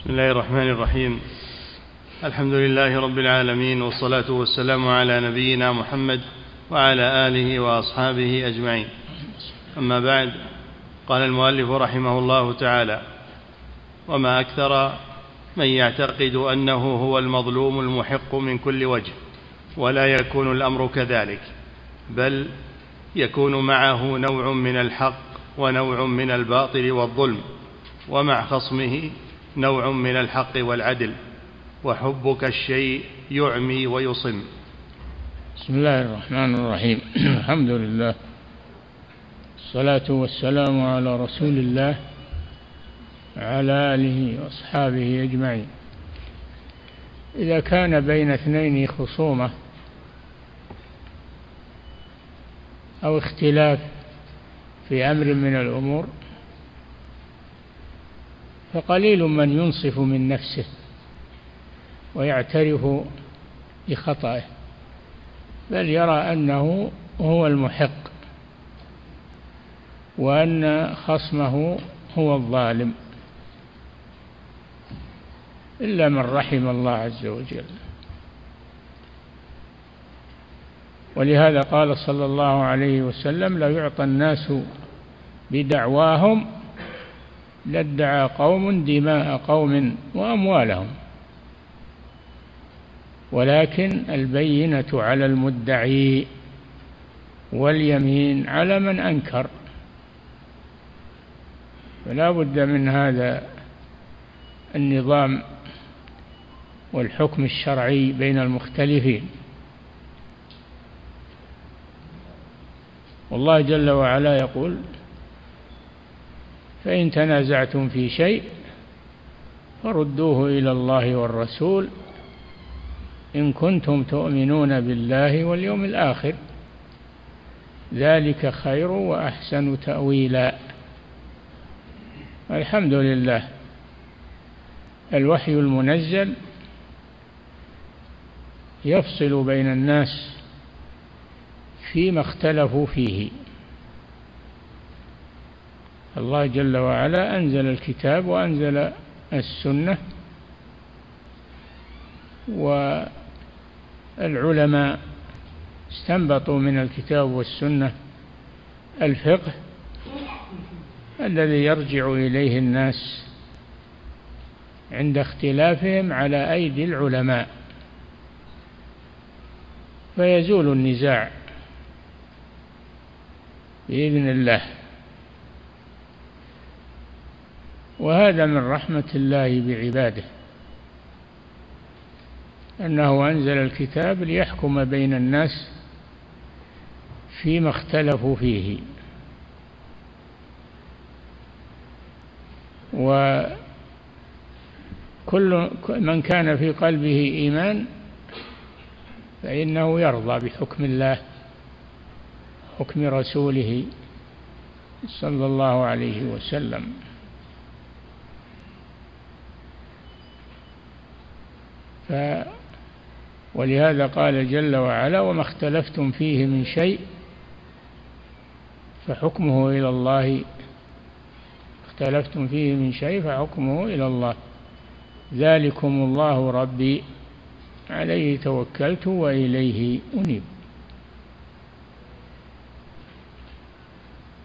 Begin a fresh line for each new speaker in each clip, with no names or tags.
بسم الله الرحمن الرحيم. الحمد لله رب العالمين والصلاة والسلام على نبينا محمد وعلى آله وأصحابه أجمعين. أما بعد قال المؤلف رحمه الله تعالى وما أكثر من يعتقد أنه هو المظلوم المحق من كل وجه ولا يكون الأمر كذلك بل يكون معه نوع من الحق ونوع من الباطل والظلم ومع خصمه نوع من الحق والعدل وحبك الشيء يعمي ويصم.
بسم الله الرحمن الرحيم. الحمد لله الصلاة والسلام على رسول الله وعلى آله وأصحابه أجمعين. إذا كان بين اثنين خصومة أو اختلاف في أمر من الأمور فقليل من ينصف من نفسه ويعترف بخطئه بل يرى أنه هو المحق وأن خصمه هو الظالم. إلا من رحم الله عز وجل. ولهذا قال صلى الله عليه وسلم لا يعطى الناس بدعواهم لادعى قوم دماء قوم وأموالهم. ولكن البينة على المدعي واليمين على من أنكر. فلا بد من هذا النظام والحكم الشرعي بين المختلفين. والله جل وعلا يقول فإن تنازعتم في شيء فردوه إلى الله والرسول إن كنتم تؤمنون بالله واليوم الآخر. ذلك خير وأحسن تأويلا. الحمد لله. الوحي المنزل يفصل بين الناس فيما اختلفوا فيه. الله جل وعلا أنزل الكتاب وأنزل السنة والعلماء استنبطوا من الكتاب والسنة الفقه الذي يرجع إليه الناس عند اختلافهم على أيدي العلماء. فيزول النزاع بإذن الله. وهذا من رحمة الله بعباده أنه أنزل الكتاب ليحكم بين الناس فيما اختلفوا فيه. وكل من كان في قلبه إيمان فإنه يرضى بحكم الله حكم رسوله صلى الله عليه وسلم. ف ولهذا قال جل وعلا وما اختلفتم فيه من شيء فحكمه إلى الله. اختلفتم فيه من شيء فحكمه إلى الله. ذلكم الله ربي. عليه توكلت وإليه أنيب.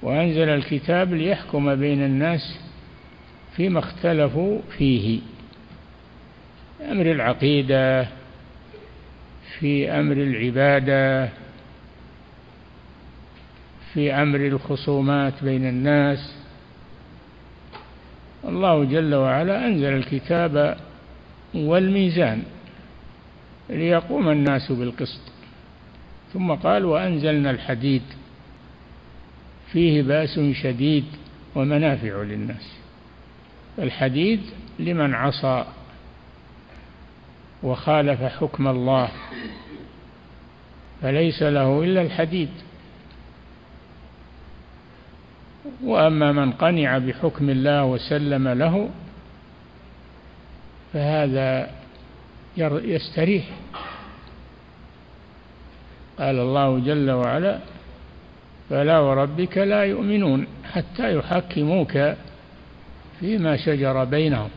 وأنزل الكتاب ليحكم بين الناس فيما اختلفوا فيه. أمر العقيدة في أمر العبادة في أمر الخصومات بين الناس. الله جل وعلا أنزل الكتاب والميزان ليقوم الناس بالقسط. ثم قال وأنزلنا الحديد فيه بأس شديد ومنافع للناس. الحديد لمن عصى وخالف حكم الله. فليس له إلا الحديد. وأما من قنع بحكم الله وسلم له فهذا يستريح. قال الله جل وعلا فلا وربك لا يؤمنون حتى يحكموك فيما شجر بينهم.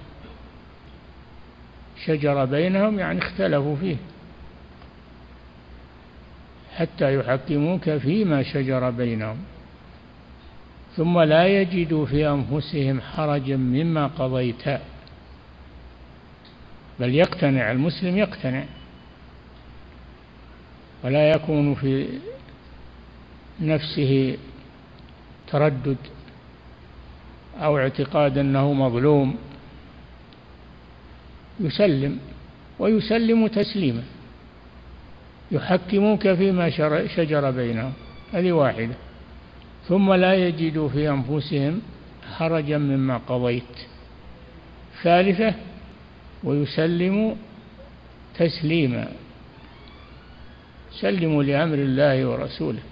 شجر بينهم يعني اختلفوا فيه. حتى يحكموك فيما شجر بينهم. ثم لا يجدوا في أنفسهم حرجا مما قضيت. بل يقتنع المسلم يقتنع. ولا يكون في نفسه تردد أو اعتقاد أنه مظلوم. يسلم ويسلم تسليما يحكموك فيما شجر بينهم هذه واحدة. ثم لا يجدوا في أنفسهم حرجا مما قضيت. ثالثة ويسلم تسليما. سلموا لأمر الله ورسوله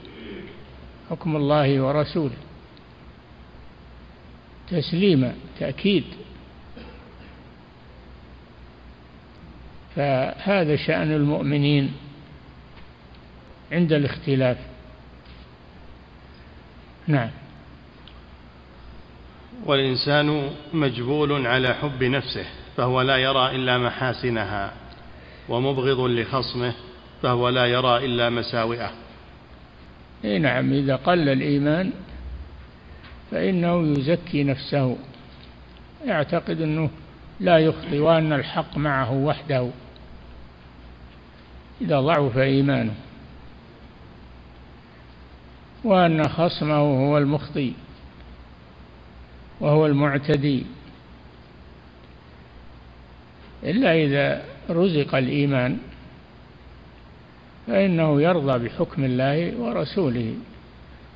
حكم الله ورسوله. تسليما تأكيد. فهذا شأن المؤمنين عند الاختلاف. نعم.
والإنسان مجبول على حب نفسه فهو لا يرى إلا محاسنها ومبغض لخصمه فهو لا يرى إلا مساوئه.
إي نعم إذا قل الإيمان فإنه يزكي نفسه. يعتقد أنه لا يخطي وأن الحق معه وحده. إذا ضعف إيمانه. وأن خصمه هو المخطي وهو المعتدي. إلا إذا رزق الإيمان فإنه يرضى بحكم الله ورسوله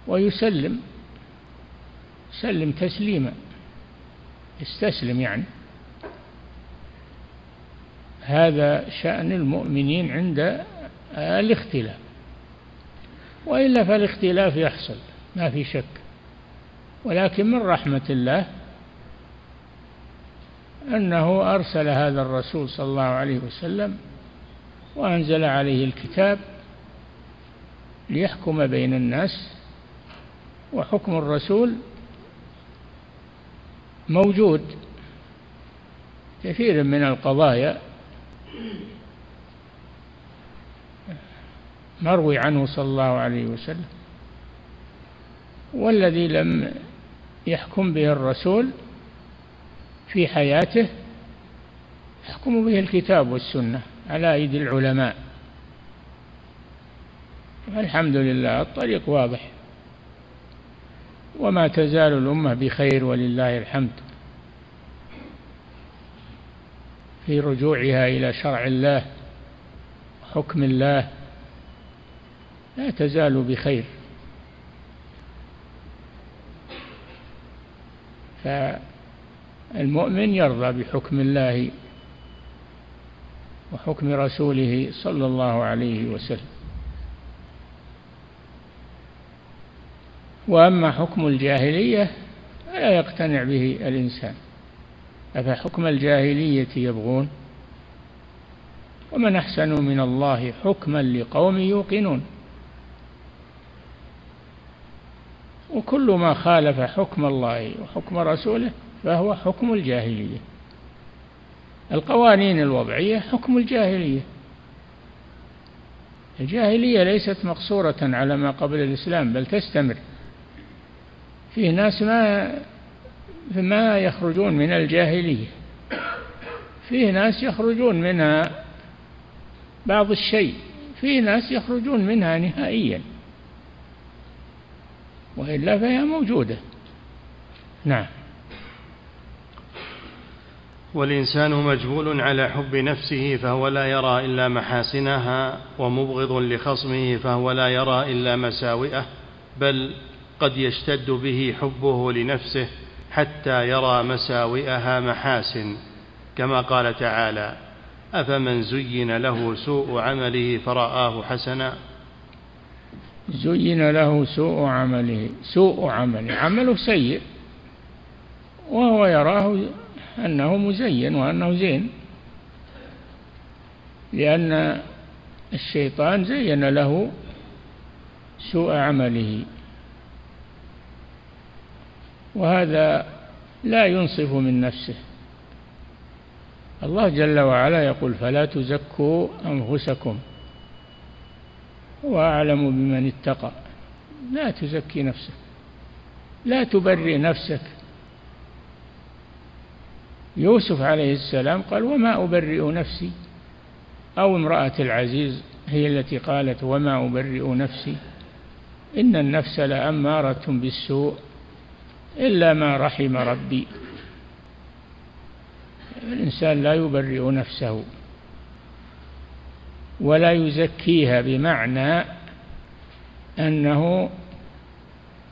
ويسلم سلم تسليما استسلم يعني. هذا شأن المؤمنين عند الاختلاف. وإلا فالاختلاف يحصل ما في شك. ولكن من رحمة الله أنه أرسل هذا الرسول صلى الله عليه وسلم وأنزل عليه الكتاب ليحكم بين الناس وحكم الرسول موجود. كثير من القضايا مروي عنه صلى الله عليه وسلم. والذي لم يحكم به الرسول في حياته يحكم به الكتاب والسنة على أيدي العلماء. الحمد لله الطريق واضح. وما تزال الأمة بخير ولله الحمد. في رجوعها إلى شرع الله حكم الله لا تزال بخير. فالمؤمن يرضى بحكم الله وحكم رسوله صلى الله عليه وسلم. وأما حكم الجاهلية فلا يقتنع به الإنسان. أفحكم الجاهلية يبغون؟ ومن أحسن من الله حكما لقوم يوقنون. وكل ما خالف حكم الله وحكم رسوله فهو حكم الجاهلية. القوانين الوضعية حكم الجاهلية. الجاهلية ليست مقصورة على ما قبل الإسلام بل تستمر. فيه ناس ما ما يخرجون من الجاهلية. فيه ناس يخرجون منها بعض الشيء فيه ناس يخرجون منها نهائيا. وإلا فهي موجودة. نعم.
والإنسان مجبول على حب نفسه فهو لا يرى إلا محاسنها ومبغض لخصمه فهو لا يرى إلا مساوئه بل قد يشتد به حبه لنفسه. حتى يرى مساوئها محاسن كما قال تعالى أفمن زين له سوء عمله فرآه حسنا؟
زين له سوء عمله سوء عمله عمله سيء وهو يراه أنه مزين وأنه زين لأن الشيطان زين له سوء عمله. وهذا لا ينصف من نفسه. الله جل وعلا يقول فلا تزكوا أنفسكم هو أعلم بمن اتقى. لا تزكي نفسك لا تبرئ نفسك. يوسف عليه السلام قال وما أبرئ نفسي؟ أو امرأة العزيز هي التي قالت وما أبرئ نفسي؟ إن النفس لأمارة بالسوء. إلا ما رحم ربي. الإنسان لا يبرئ نفسه ولا يزكيها بمعنى أنه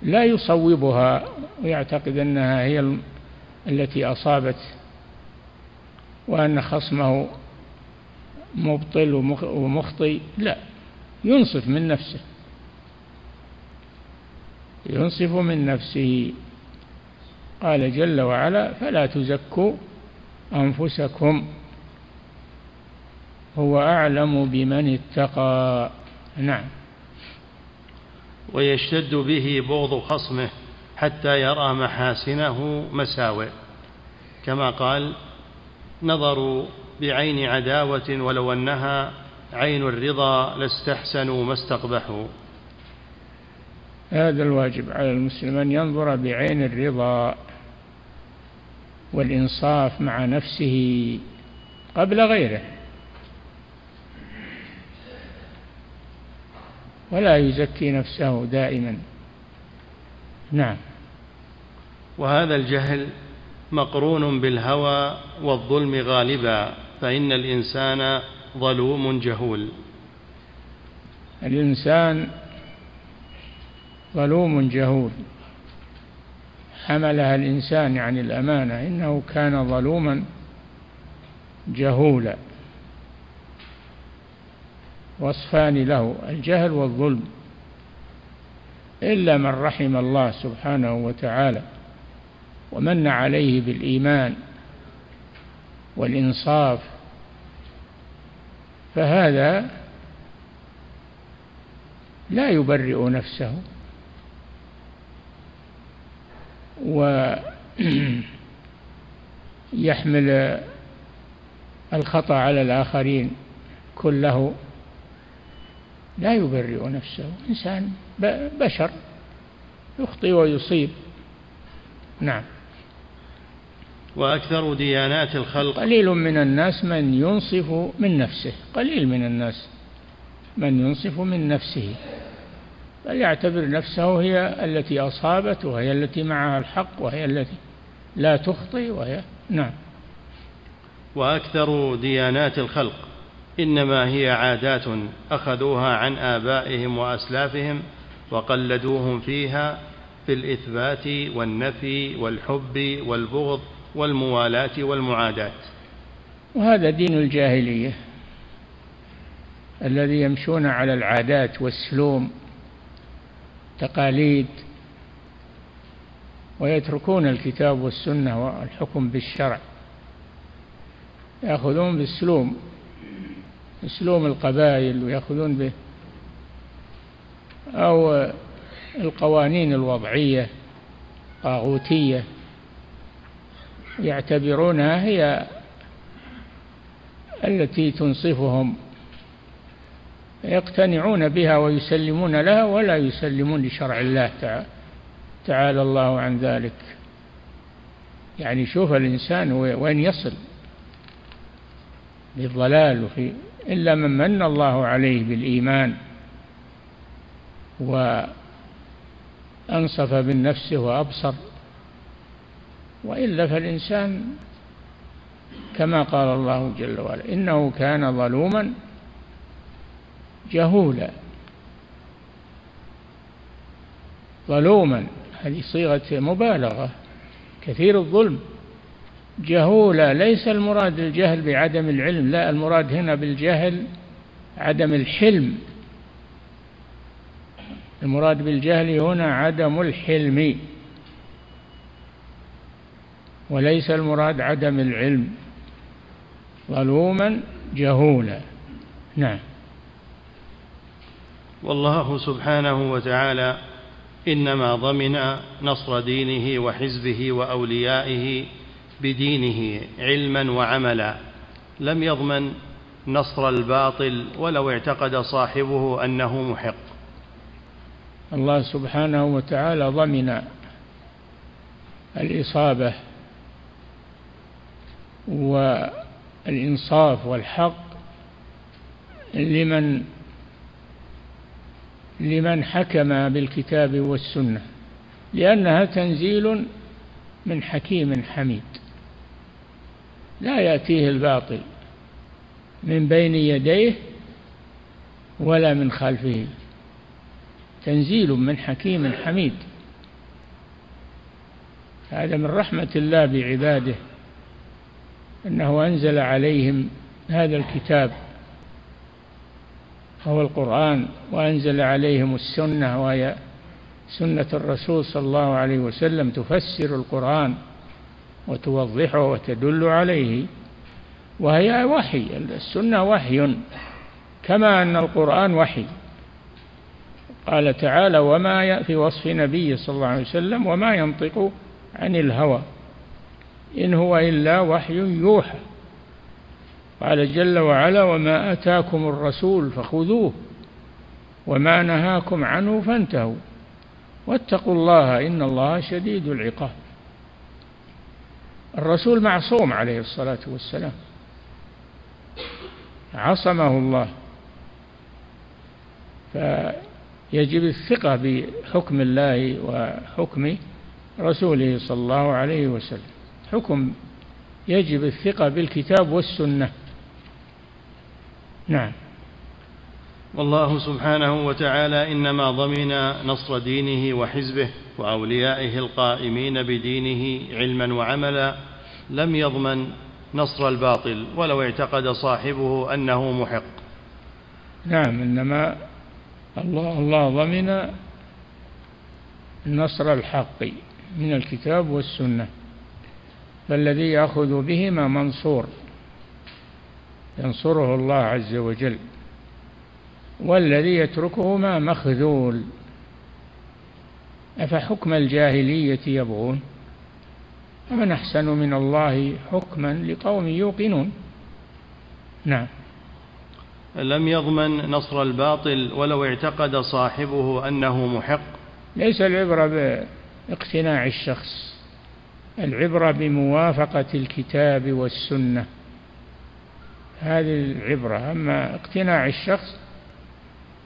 لا يصوبها ويعتقد أنها هي التي أصابت وأن خصمه مبطل ومخطي لا ينصف من نفسه ينصف من نفسه. قال جل وعلا فلا تزكوا أنفسكم هو أعلم بمن اتقى. نعم.
ويشتد به بغض خصمه حتى يرى محاسنه مساوئ. كما قال نظروا بعين عداوة ولو أنها عين الرضا لاستحسنوا ما استقبحوا.
هذا الواجب على المسلم أن ينظر بعين الرضا. والإنصاف مع نفسه قبل غيره. ولا يزكي نفسه دائما. نعم.
وهذا الجهل مقرون بالهوى والظلم غالبا فإن الإنسان ظلوم جهول.
الإنسان ظلوم جهول. حملها الإنسان عن الأمانة. إنه كان ظلوما جهولا. وصفان له الجهل والظلم. إلا من رحم الله سبحانه وتعالى ومن عليه بالإيمان والإنصاف. فهذا لا يبرئ نفسه. ويحمل الخطأ على الآخرين كله لا يبرئ نفسه. إنسان بشر يخطئ ويصيب. نعم.
وأكثر ديانات الخلق.
قليل من الناس من ينصف من نفسه. قليل من الناس من ينصف من نفسه. بل يعتبر نفسه هي التي أصابت وهي التي معها الحق وهي التي لا تخطئ وهي نعم.
وأكثر ديانات الخلق إنما هي عادات أخذوها عن آبائهم وأسلافهم وقلدوهم فيها في الإثبات والنفي والحب والبغض والموالاة والمعاداة.
وهذا دين الجاهلية الذي يمشون على العادات والسلوم تقاليد ويتركون الكتاب والسنة والحكم بالشرع يأخذون بالسلوم اسلوم القبائل ويأخذون به أو القوانين الوضعية طاغوتية يعتبرونها هي التي تنصفهم يقتنعون بها ويسلمون لها ولا يسلمون لشرع الله تعالى تعالى الله عن ذلك. يعني شوف الإنسان وين يصل. بالضلال وفي إلا من من الله عليه بالإيمان وأنصف بالنفس وأبصر. وإلا فالإنسان كما قال الله جل وعلا إنه كان ظلوما جهولا. ظلوما هذه صيغة مبالغة كثير الظلم. جهولا ليس المراد الجهل بعدم العلم لا المراد هنا بالجهل عدم الحلم. المراد بالجهل هنا عدم الحلم. وليس المراد عدم العلم. ظلوما جهولا. نعم.
والله سبحانه وتعالى إنما ضمن نصر دينه وحزبه وأوليائه بدينه علما وعملا. لم يضمن نصر الباطل ولو اعتقد صاحبه أنه محق.
الله سبحانه وتعالى ضمن الإصابة والإنصاف والحق لمن لمن حكم بالكتاب والسنة لأنها تنزيل من حكيم حميد. لا يأتيه الباطل من بين يديه ولا من خلفه. تنزيل من حكيم حميد. هذا من رحمة الله بعباده أنه أنزل عليهم هذا الكتاب هو القرآن وأنزل عليهم السنة وهي سنة الرسول صلى الله عليه وسلم تفسر القرآن وتوضحه وتدل عليه. وهي وحي السنة وحي كما أن القرآن وحي. قال تعالى وما في وصف نبي صلى الله عليه وسلم وما ينطق عن الهوى. إن هو إلا وحي يوحى. قال جل وعلا وما أتاكم الرسول فخذوه وما نهاكم عنه فانتهوا واتقوا الله إن الله شديد العقاب. الرسول معصوم عليه الصلاة والسلام عصمه الله. فيجب الثقة بحكم الله وحكم رسوله صلى الله عليه وسلم. حكم يجب الثقة بالكتاب والسنة. نعم.
والله سبحانه وتعالى إنما ضمن نصر دينه وحزبه وأوليائه القائمين بدينه علما وعملا لم يضمن نصر الباطل ولو اعتقد صاحبه أنه محق.
نعم إنما الله الله ضمن نصر الحق من الكتاب والسنة. فالذي يأخذ بهما منصور. ينصره الله عز وجل والذي يتركهما مخذول. أفحكم الجاهلية يبغون؟ ومن أحسن من الله حكما لقوم يوقنون؟ نعم.
لم يضمن نصر الباطل ولو اعتقد صاحبه أنه محق.
ليس العبرة باقتناع الشخص العبرة بموافقة الكتاب والسنة. هذه العبرة. أما اقتناع الشخص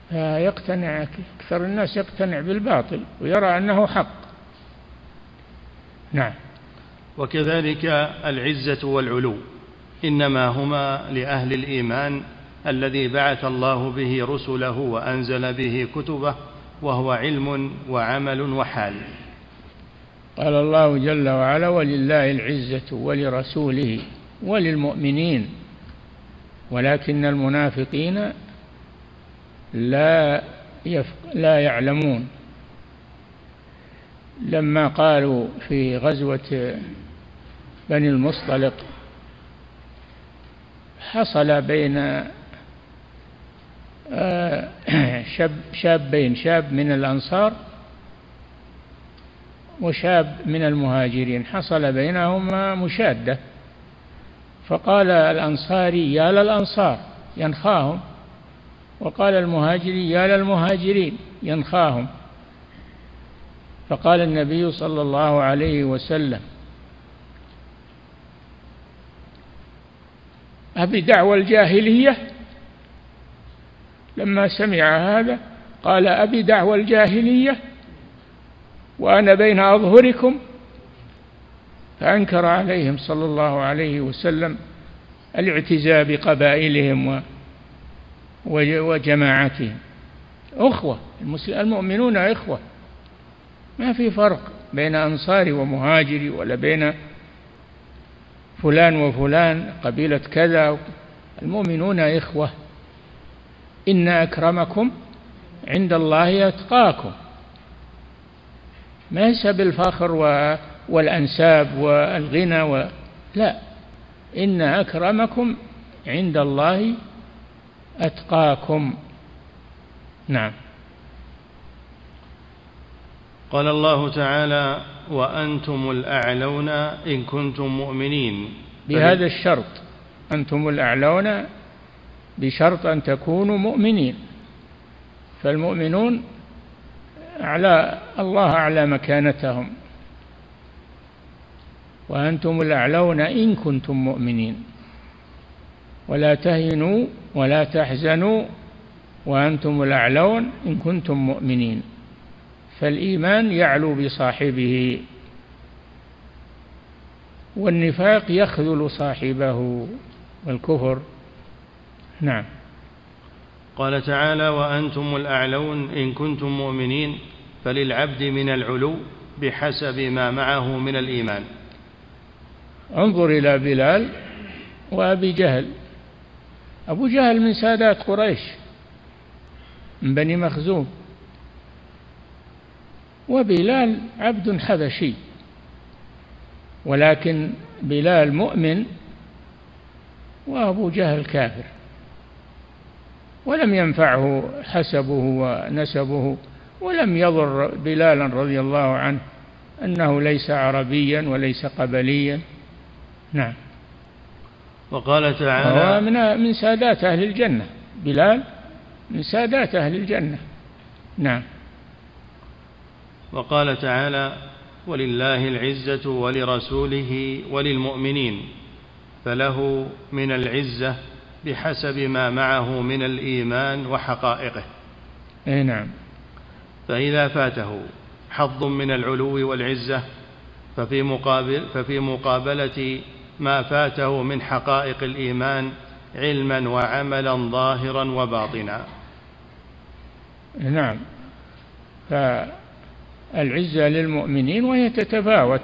فيقتنع أكثر الناس يقتنع بالباطل ويرى أنه حق. نعم.
وكذلك العزة والعلو إنما هما لأهل الإيمان الذي بعث الله به رسله وأنزل به كتبه وهو علم وعمل وحال.
قال الله جل وعلا ولله العزة ولرسوله وللمؤمنين ولكن المنافقين لا يفق لا يعلمون. لما قالوا في غزوة بني المصطلق حصل بين آه، شاب شابين شاب من الأنصار وشاب من المهاجرين. حصل بينهما مشادة. فقال الأنصاري يا للأنصار ينخاهم. وقال المهاجري يا للمهاجرين ينخاهم. فقال النبي صلى الله عليه وسلم أبي دعوى الجاهلية؟ لما سمع هذا قال أبي دعوى الجاهلية؟ وأنا بين أظهركم فأنكر عليهم صلى الله عليه وسلم الاعتزاء بقبائلهم وجماعتهم. أخوة المؤمنون إخوة. ما في فرق بين أنصاري ومهاجري ولا بين فلان وفلان قبيلة كذا. المؤمنون إخوة. إن أكرمكم عند الله أتقاكم. ليس بالفخر والأنساب والغنى و... لا. إن أكرمكم عند الله أتقاكم. نعم.
قال الله تعالى وأنتم الأعلون إن كنتم مؤمنين.
بهذا الشرط. أنتم الأعلون بشرط أن تكونوا مؤمنين. فالمؤمنون أعلى الله أعلى مكانتهم. وأنتم الأعلون إن كنتم مؤمنين. ولا تهنوا ولا تحزنوا وأنتم الأعلون إن كنتم مؤمنين. فالإيمان يعلو بصاحبه والنفاق يخذل صاحبه والكفر. نعم.
قال تعالى وأنتم الأعلون إن كنتم مؤمنين فللعبد من العلو بحسب ما معه من الإيمان.
انظر إلى بلال وأبي جهل. أبو جهل من سادات قريش من بني مخزوم. وبلال عبد حبشي. ولكن بلال مؤمن وأبو جهل كافر. ولم ينفعه حسبه ونسبه. ولم يضر بلالا رضي الله عنه أنه ليس عربيا وليس قبليا. نعم.
وقال تعالى
من من سادات أهل الجنة. بلال من سادات أهل الجنة. نعم.
وقال تعالى ولله العزة ولرسوله وللمؤمنين فله من العزة بحسب ما معه من الإيمان وحقائقه.
أي نعم.
فإذا فاته حظ من العلو والعزة ففي مقابل ففي مقابلة ما فاته من حقائق الإيمان علما وعملا ظاهرا وباطنا.
نعم. فالعزة للمؤمنين وهي تتفاوت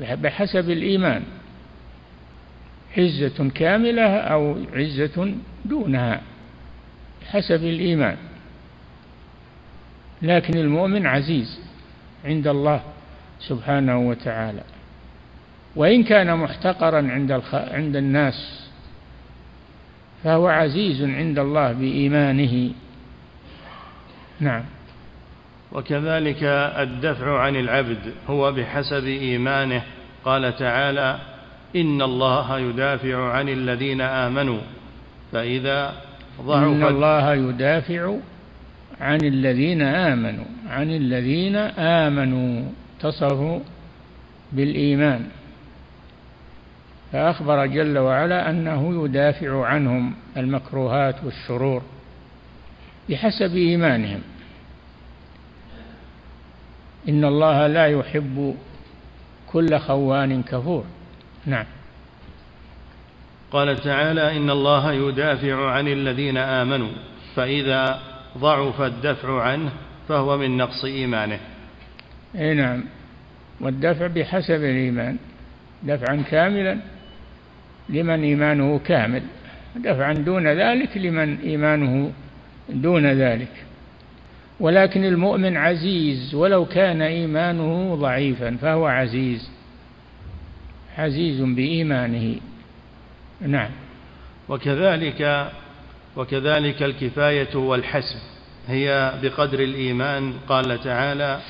بحسب الإيمان. عزة كاملة أو عزة دونها حسب الإيمان. لكن المؤمن عزيز عند الله سبحانه وتعالى. وإن كان محتقرا عند عند الناس فهو عزيز عند الله بإيمانه. نعم.
وكذلك الدفع عن العبد هو بحسب إيمانه. قال تعالى إن الله يدافع عن الذين آمنوا. فإذا ضعف
إن الله يدافع عن الذين آمنوا عن الذين آمنوا. اتصفوا بالإيمان. فأخبر جل وعلا أنه يدافع عنهم المكروهات والشرور بحسب إيمانهم. إن الله لا يحب كل خوان كفور. نعم.
قال تعالى إن الله يدافع عن الذين آمنوا فإذا ضعف الدفع عنه فهو من نقص إيمانه.
أي نعم. والدفع بحسب الإيمان. دفعا كاملا. لمن إيمانه كامل دفعا دون ذلك لمن إيمانه دون ذلك. ولكن المؤمن عزيز ولو كان إيمانه ضعيفا فهو عزيز عزيز بإيمانه. نعم.
وكذلك وكذلك الكفاية والحسب. هي بقدر الإيمان. قال تعالى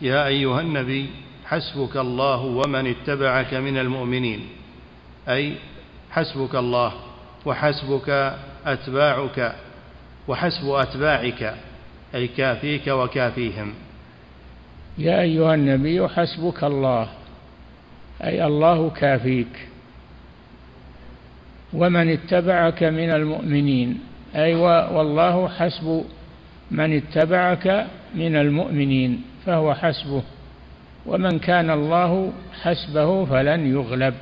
يا أيها النبي حسبك الله ومن اتبعك من المؤمنين. أي حسبك الله وحسبك أتباعك وحسب أتباعك أي كافيك وكافيهم.
يا أيها النبي حسبك الله أي الله كافيك. ومن اتبعك من المؤمنين أي والله حسب من اتبعك من المؤمنين فهو حسبه. ومن كان الله حسبه فلن يغلب.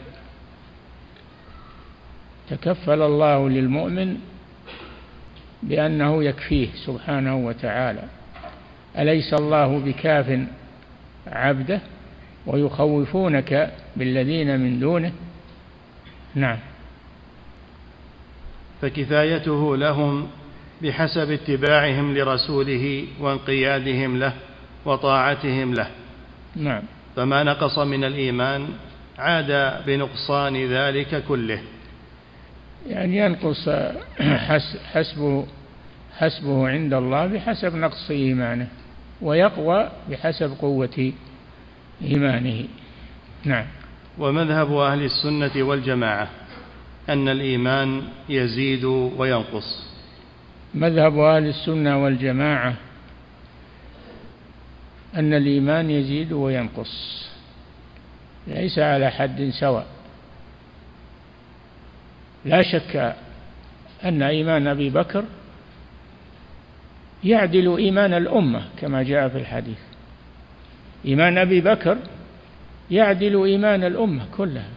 تكفل الله للمؤمن بأنه يكفيه سبحانه وتعالى. أليس الله بكاف عبده ويخوفونك بالذين من دونه؟ نعم.
فكفايته لهم بحسب اتباعهم لرسوله وانقيادهم له وطاعتهم له.
نعم.
فما نقص من الإيمان عاد بنقصان ذلك كله.
يعني ينقص حسبه حسبه عند الله بحسب نقص إيمانه ويقوى بحسب قوة إيمانه. نعم.
ومذهب أهل السنة والجماعة أن الإيمان يزيد وينقص.
مذهب أهل السنة والجماعة أن الإيمان يزيد وينقص ليس على حد سواء. لا شك أن إيمان أبي بكر يعدل إيمان الأمة كما جاء في الحديث. إيمان أبي بكر يعدل إيمان الأمة كلها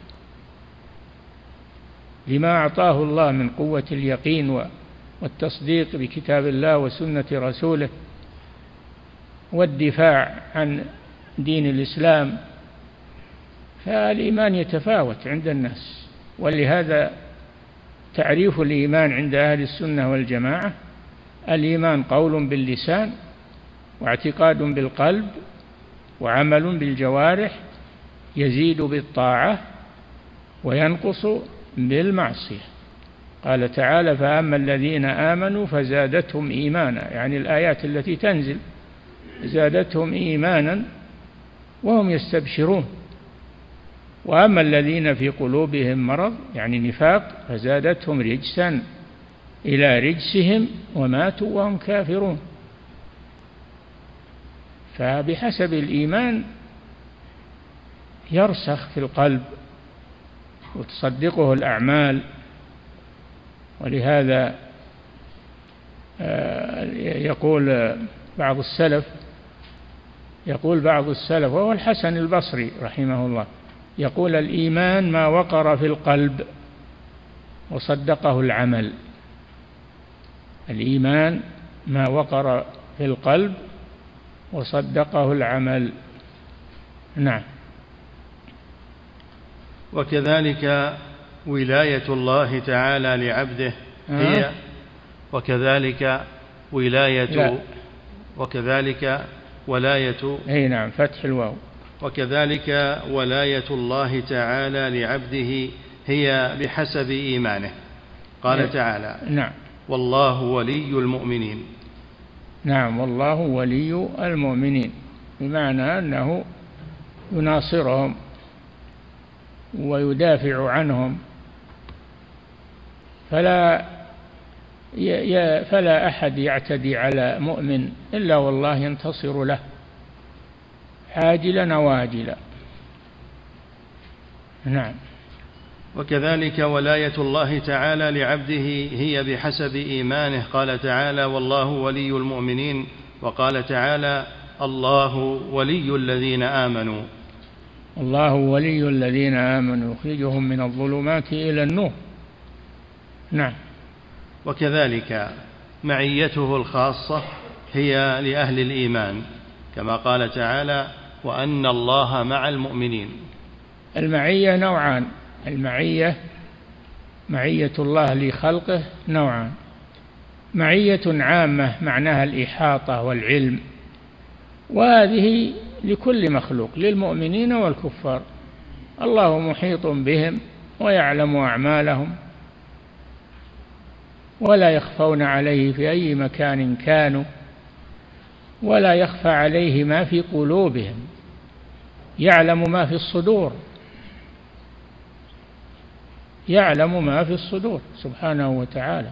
لما أعطاه الله من قوة اليقين والتصديق بكتاب الله وسنة رسوله والدفاع عن دين الإسلام فالإيمان يتفاوت عند الناس. ولهذا تعريف الإيمان عند أهل السنة والجماعة. الإيمان قول باللسان واعتقاد بالقلب وعمل بالجوارح يزيد بالطاعة وينقص بالمعصية. قال تعالى فأما الذين آمنوا فزادتهم إيمانا يعني الآيات التي تنزل زادتهم إيمانا وهم يستبشرون. وأما الذين في قلوبهم مرض يعني نفاق فزادتهم رجسا إلى رجسهم وماتوا وهم كافرون. فبحسب الإيمان يرسخ في القلب وتصدقه الأعمال. ولهذا آه، يقول بعض السلف يقول بعض السلف وهو الحسن البصري رحمه الله يقول الإيمان ما وقر في القلب وصدقه العمل. الإيمان ما وقر في القلب وصدقه العمل. نعم.
وكذلك ولاية الله تعالى لعبده هي وكذلك ولاية لا. وكذلك ولاية
أي نعم فتح الواو.
وكذلك ولاية الله تعالى لعبده هي بحسب إيمانه. قال نعم. تعالى
نعم.
والله ولي المؤمنين.
نعم والله ولي المؤمنين. بمعنى أنه يناصرهم ويدافع عنهم. فلا فلا أحد يعتدي على مؤمن إلا والله ينتصر له. عاجلا واجلا نعم.
وكذلك ولاية الله تعالى لعبده هي بحسب إيمانه. قال تعالى والله ولي المؤمنين وقال تعالى الله ولي الذين آمنوا
الله ولي الذين آمنوا يخرجهم من الظلمات إلى النور. نعم.
وكذلك معيته الخاصة هي لأهل الإيمان. كما قال تعالى وأن الله مع المؤمنين.
المعية نوعان. المعية معية الله لخلقه نوعان. معية عامة معناها الإحاطة والعلم. وهذه لكل مخلوق للمؤمنين والكفار. الله محيط بهم ويعلم أعمالهم. ولا يخفون عليه في أي مكان كانوا. ولا يخفى عليه ما في قلوبهم. يعلم ما في الصدور. يعلم ما في الصدور سبحانه وتعالى.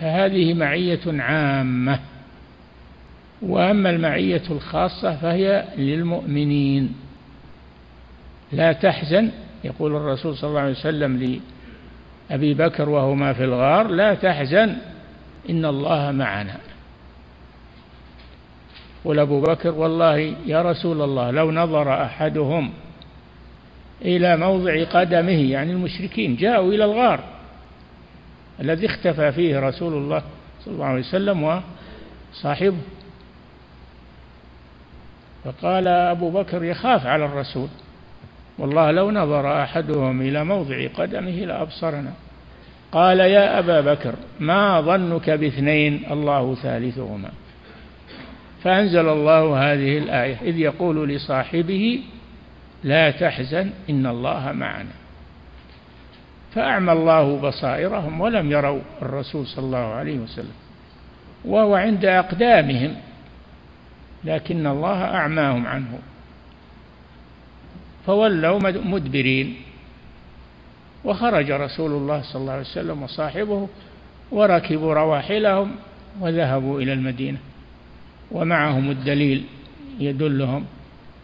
فهذه معية عامة. وأما المعية الخاصة فهي للمؤمنين. لا تحزن يقول الرسول صلى الله عليه وسلم لأبي بكر وهما في الغار لا تحزن إن الله معنا. قل أبو بكر والله يا رسول الله لو نظر أحدهم إلى موضع قدمه يعني المشركين جاءوا إلى الغار الذي اختفى فيه رسول الله صلى الله عليه وسلم وصاحبه. فقال أبو بكر يخاف على الرسول والله لو نظر أحدهم إلى موضع قدمه لأبصرنا. قال يا أبا بكر ما ظنك باثنين الله ثالثهما. فأنزل الله هذه الآية إذ يقول لصاحبه لا تحزن إن الله معنا. فأعمى الله بصائرهم ولم يروا الرسول صلى الله عليه وسلم وهو عند أقدامهم لكن الله أعماهم عنه. فولوا مدبرين. وخرج رسول الله صلى الله عليه وسلم وصاحبه وركبوا رواحلهم وذهبوا إلى المدينة. ومعهم الدليل يدلهم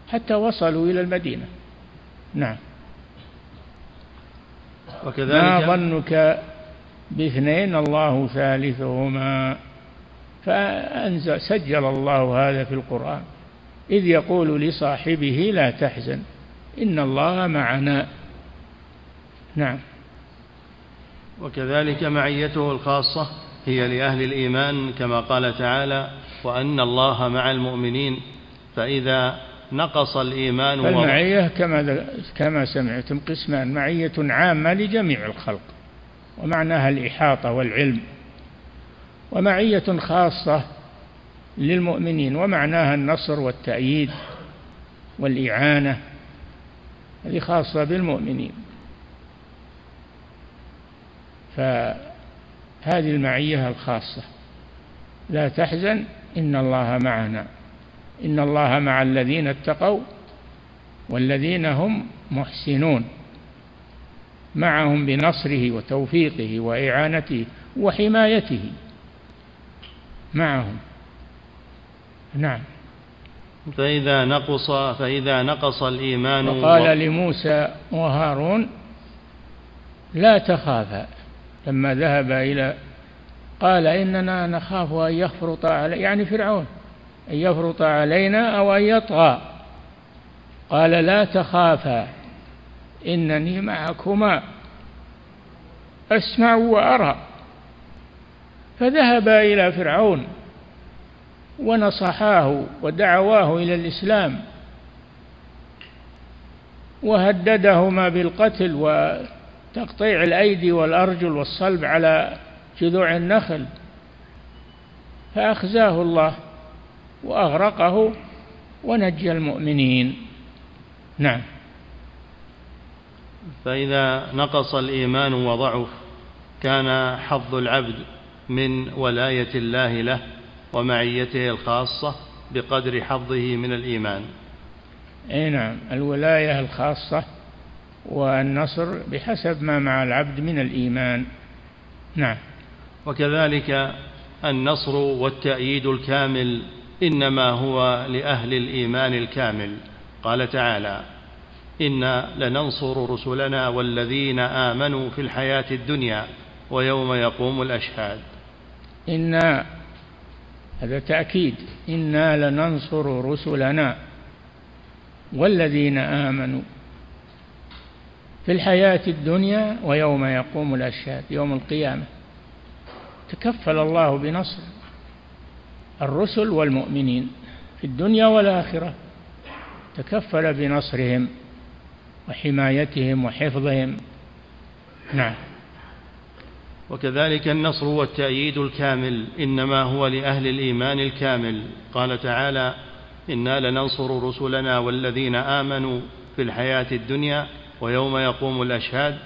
حتى وصلوا إلى المدينة. نعم. وكذلك ما ظنك باثنين الله ثالثهما؟ فأنزل سجل الله هذا في القرآن. إذ يقول لصاحبه لا تحزن إن الله معنا. نعم.
وكذلك معيته الخاصة هي لأهل الإيمان كما قال تعالى وأن الله مع المؤمنين فإذا نقص الإيمان
المعية كما كما سمعتم قسمان معية عامة لجميع الخلق ومعناها الإحاطة والعلم ومعية خاصة للمؤمنين ومعناها النصر والتأييد والإعانة هذه خاصة بالمؤمنين. فهذه المعية الخاصة. لا تحزن إن الله معنا. إن الله مع الذين اتقوا والذين هم محسنون. معهم بنصره وتوفيقه وإعانته وحمايته. معهم. نعم.
فإذا نقص فإذا نقص الإيمان
وقال لموسى وهارون لا تخافا لما ذهب إلى قال إننا نخاف أن يفرط علي يعني فرعون أن يفرط علينا أو أن يطغى. قال لا تخافا إنني معكما أسمع وأرى. فذهبا إلى فرعون ونصحاه ودعواه إلى الإسلام. وهددهما بالقتل وتقطيع الأيدي والأرجل والصلب على جذوع النخل فأخزاه الله وأغرقه ونجى المؤمنين. نعم.
فإذا نقص الإيمان وضعف كان حظ العبد من ولاية الله له ومعيته الخاصة بقدر حظه من الإيمان.
أي نعم. الولاية الخاصة والنصر بحسب ما مع العبد من الإيمان. نعم.
وكذلك النصر والتأييد الكامل إنما هو لأهل الإيمان الكامل. قال تعالى إنا لننصر رسلنا والذين آمنوا في الحياة الدنيا ويوم يقوم الأشهاد.
إنا هذا تأكيد. إنا لننصر رسلنا والذين آمنوا في الحياة الدنيا ويوم يقوم الأشهاد يوم القيامة. تكفل الله بنصر الرسل والمؤمنين في الدنيا والآخرة. تكفل بنصرهم وحمايتهم وحفظهم. نعم.
وكذلك النصر والتأييد الكامل إنما هو لأهل الإيمان الكامل. قال تعالى إنا لننصر رسلنا والذين آمنوا في الحياة الدنيا ويوم يقوم الأشهاد.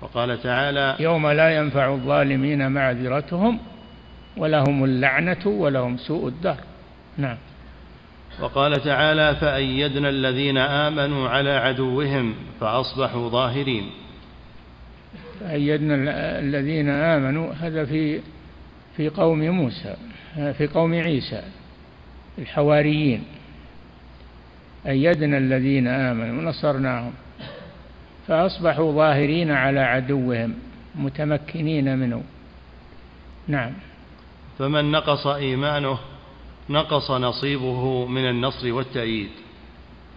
وقال تعالى
يوم لا ينفع الظالمين معذرتهم ولهم اللعنة ولهم سوء الدار. نعم.
وقال تعالى فأيدنا الذين آمنوا على عدوهم فأصبحوا ظاهرين.
أيدنا الذين آمنوا هذا في في قوم موسى في قوم عيسى الحواريين. أيدنا الذين آمنوا ونصرناهم فأصبحوا ظاهرين على عدوهم متمكنين منه. نعم.
فمن نقص إيمانه نقص نصيبه من النصر والتأييد.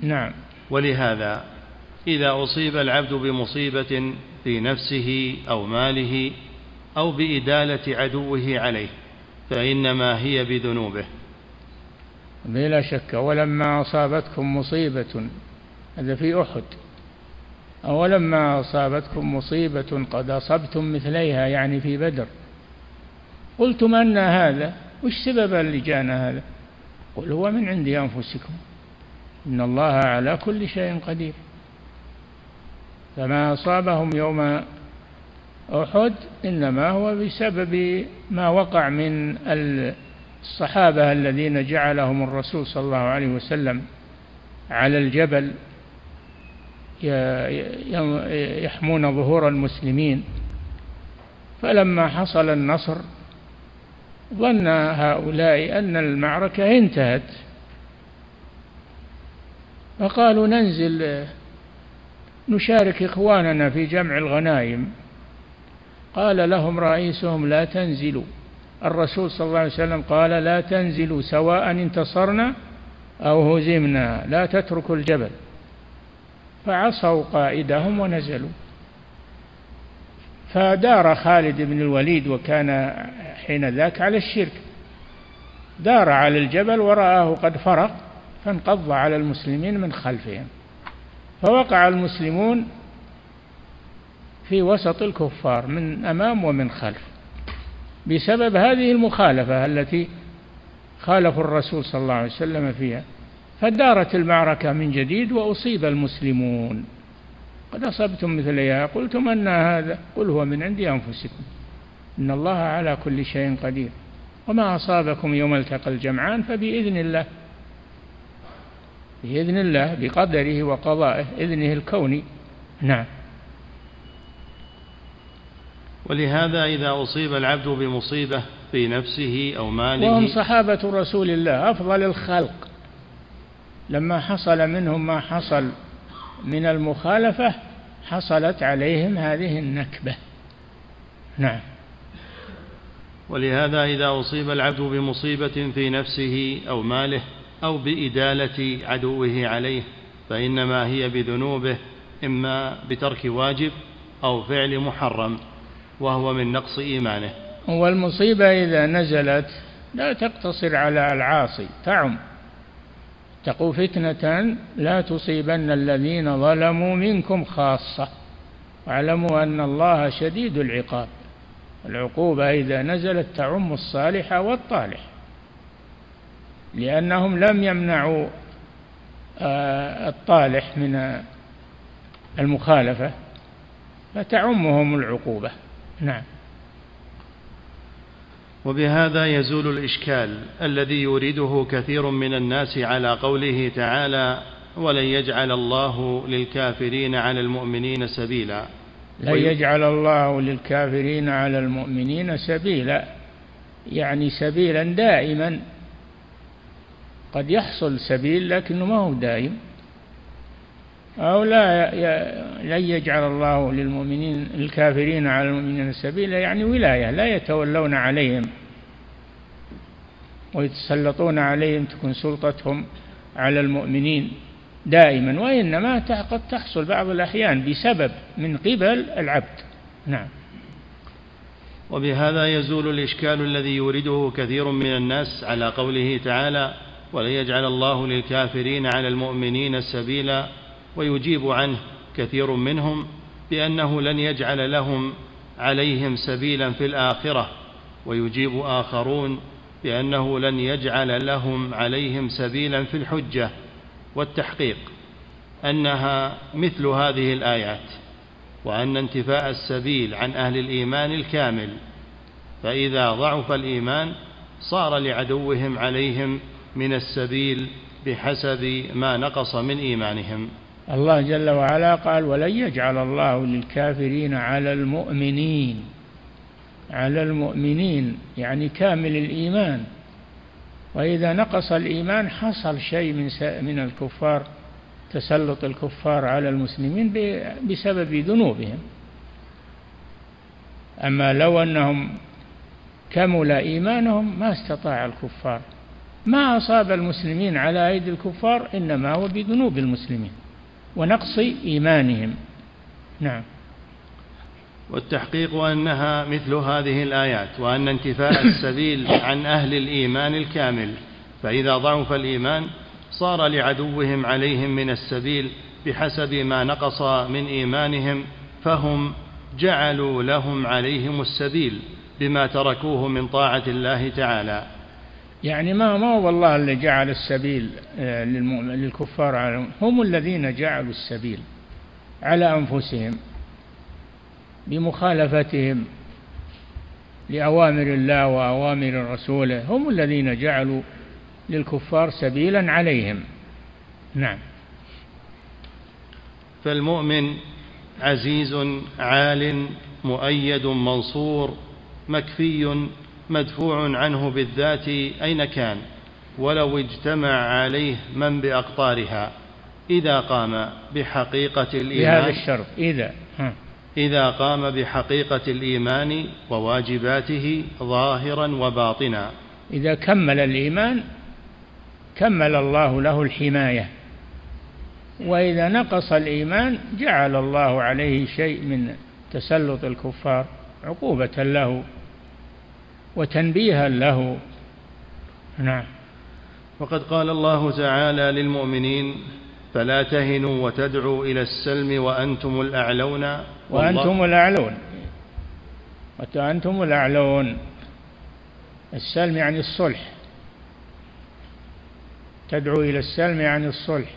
نعم.
ولهذا إذا أصيب العبد بمصيبة في نفسه أو ماله أو بإدالة عدوه عليه فإنما هي بذنوبه.
بلا شك. ولما أصابتكم مصيبة هذا في أحد. أولما أصابتكم مصيبة قد أصبتم مثليها يعني في بدر. قلتم أن هذا وش سبب اللي جانا هذا؟ قل هو من عند أنفسكم. إن الله على كل شيء قدير. فما أصابهم يوم أحد إنما هو بسبب ما وقع من الصحابة الذين جعلهم الرسول صلى الله عليه وسلم على الجبل. يحمون ظهور المسلمين. فلما حصل النصر ظن هؤلاء أن المعركة انتهت. فقالوا ننزل نشارك إخواننا في جمع الغنائم. قال لهم رئيسهم لا تنزلوا. الرسول صلى الله عليه وسلم قال لا تنزلوا سواء انتصرنا أو هزمنا لا تتركوا الجبل. فعصوا قائدهم ونزلوا. فدار خالد بن الوليد وكان حين ذاك على الشرك. دار على الجبل ورآه قد فرق فانقض على المسلمين من خلفهم. فوقع المسلمون في وسط الكفار من أمام ومن خلف. بسبب هذه المخالفة التي خالفوا الرسول صلى الله عليه وسلم فيها. فدارت المعركة من جديد وأصيب المسلمون. قد أصبتم مثلها قلتم أن هذا قل هو من عند أنفسكم. إن الله على كل شيء قدير. وما أصابكم يوم التقى الجمعان فبإذن الله بإذن الله بقدره وقضائه إذنه الكوني نعم.
ولهذا إذا أصيب العبد بمصيبة في نفسه أو ماله
وهم صحابة رسول الله أفضل الخلق. لما حصل منهم ما حصل من المخالفة حصلت عليهم هذه النكبة. نعم.
ولهذا إذا أصيب العبد بمصيبة في نفسه أو ماله أو بإدالة عدوه عليه فإنما هي بذنوبه إما بترك واجب أو فعل محرم وهو من نقص إيمانه.
والمصيبة إذا نزلت لا تقتصر على العاصي تعم. تقوا فتنة لا تصيبن الذين ظلموا منكم خاصة. واعلموا أن الله شديد العقاب. العقوبة إذا نزلت تعم الصالح والطالح. لأنهم لم يمنعوا آه، الطالح من المخالفة فتعمهم العقوبة. نعم.
وبهذا يزول الإشكال الذي يريده كثير من الناس على قوله تعالى ولن يجعل الله للكافرين على المؤمنين سبيلا.
لن يجعل الله للكافرين على المؤمنين سبيلا. يعني سبيلا دائما. قد يحصل سبيل لكنه ما هو دائم. أو لا لن يجعل الله للمؤمنين الكافرين على المؤمنين سبيلا يعني ولاية لا يتولون عليهم ويتسلطون عليهم تكون سلطتهم على المؤمنين دائما وإنما قد تحصل بعض الأحيان بسبب من قبل العبد. نعم.
وبهذا يزول الإشكال الذي يورده كثير من الناس على قوله تعالى ولن يجعل الله للكافرين على المؤمنين سبيلا ويجيب عنه كثير منهم بأنه لن يجعل لهم عليهم سبيلا في الآخرة ويجيب آخرون بأنه لن يجعل لهم عليهم سبيلا في الحجة والتحقيق. أنها مثل هذه الآيات وأن انتفاء السبيل عن أهل الإيمان الكامل فإذا ضعف الإيمان صار لعدوهم عليهم من السبيل بحسب ما نقص من إيمانهم.
الله جل وعلا قال ولن يجعل الله للكافرين على المؤمنين. على المؤمنين يعني كامل الإيمان. وإذا نقص الإيمان حصل شيء من من الكفار تسلط الكفار على المسلمين بسبب ذنوبهم. أما لو أنهم كمل إيمانهم ما استطاع الكفار. ما أصاب المسلمين على أيدي الكفار إنما هو بذنوب المسلمين. ونقص إيمانهم. نعم.
والتحقيق أنها مثل هذه الآيات وأن انتفاء السبيل عن أهل الإيمان الكامل. فإذا ضعف الإيمان صار لعدوهم عليهم من السبيل بحسب ما نقص من إيمانهم فهم جعلوا لهم عليهم السبيل بما تركوه من طاعة الله تعالى.
يعني ما ما هو الله اللي جعل السبيل آه، للكفار على هم الذين جعلوا السبيل على أنفسهم بمخالفتهم لأوامر الله وأوامر رسوله هم الذين جعلوا للكفار سبيلا عليهم. نعم.
فالمؤمن عزيز عال مؤيد منصور مكفي مدفوع عنه بالذات أين كان ولو اجتمع عليه من بأقطارها إذا قام بحقيقة الإيمان.
بهذا الشرط إذا.
إذا قام بحقيقة الإيمان وواجباته ظاهرا وباطنا.
إذا كمل الإيمان كمل الله له الحماية. وإذا نقص الإيمان جعل الله عليه شيء من تسلط الكفار عقوبة له. وتنبيها له. نعم.
وقد قال الله تعالى للمؤمنين فلا تهنوا وتدعوا إلى السلم وأنتم الأعلون.
وأنتم الأعلون. وأنتم الأعلون. السلم يعني الصلح. تدعو إلى السلم يعني الصلح.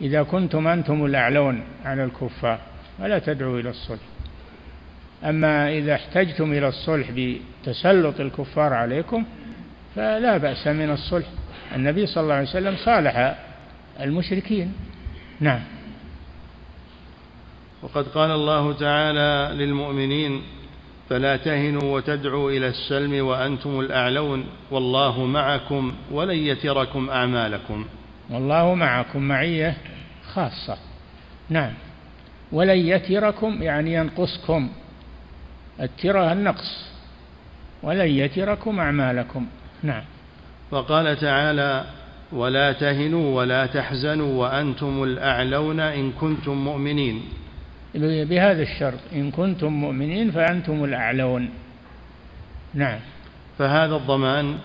إذا كنتم أنتم الأعلون على الكفار فلا تدعوا إلى الصلح. أما إذا احتجتم إلى الصلح بتسلط الكفار عليكم فلا بأس من الصلح. النبي صلى الله عليه وسلم صالح المشركين. نعم.
وقد قال الله تعالى للمؤمنين فلا تهنوا وتدعوا إلى السلم وأنتم الأعلون والله معكم ولن يتركم أعمالكم.
والله معكم معية خاصة. نعم. ولن يتركم يعني ينقصكم. الترى النقص. ولن يتركم أعمالكم. نعم.
وقال تعالى ولا تهنوا ولا تحزنوا وأنتم الأعلون إن كنتم مؤمنين.
بهذا الشرط إن كنتم مؤمنين فأنتم الأعلون. نعم.
فهذا الضمان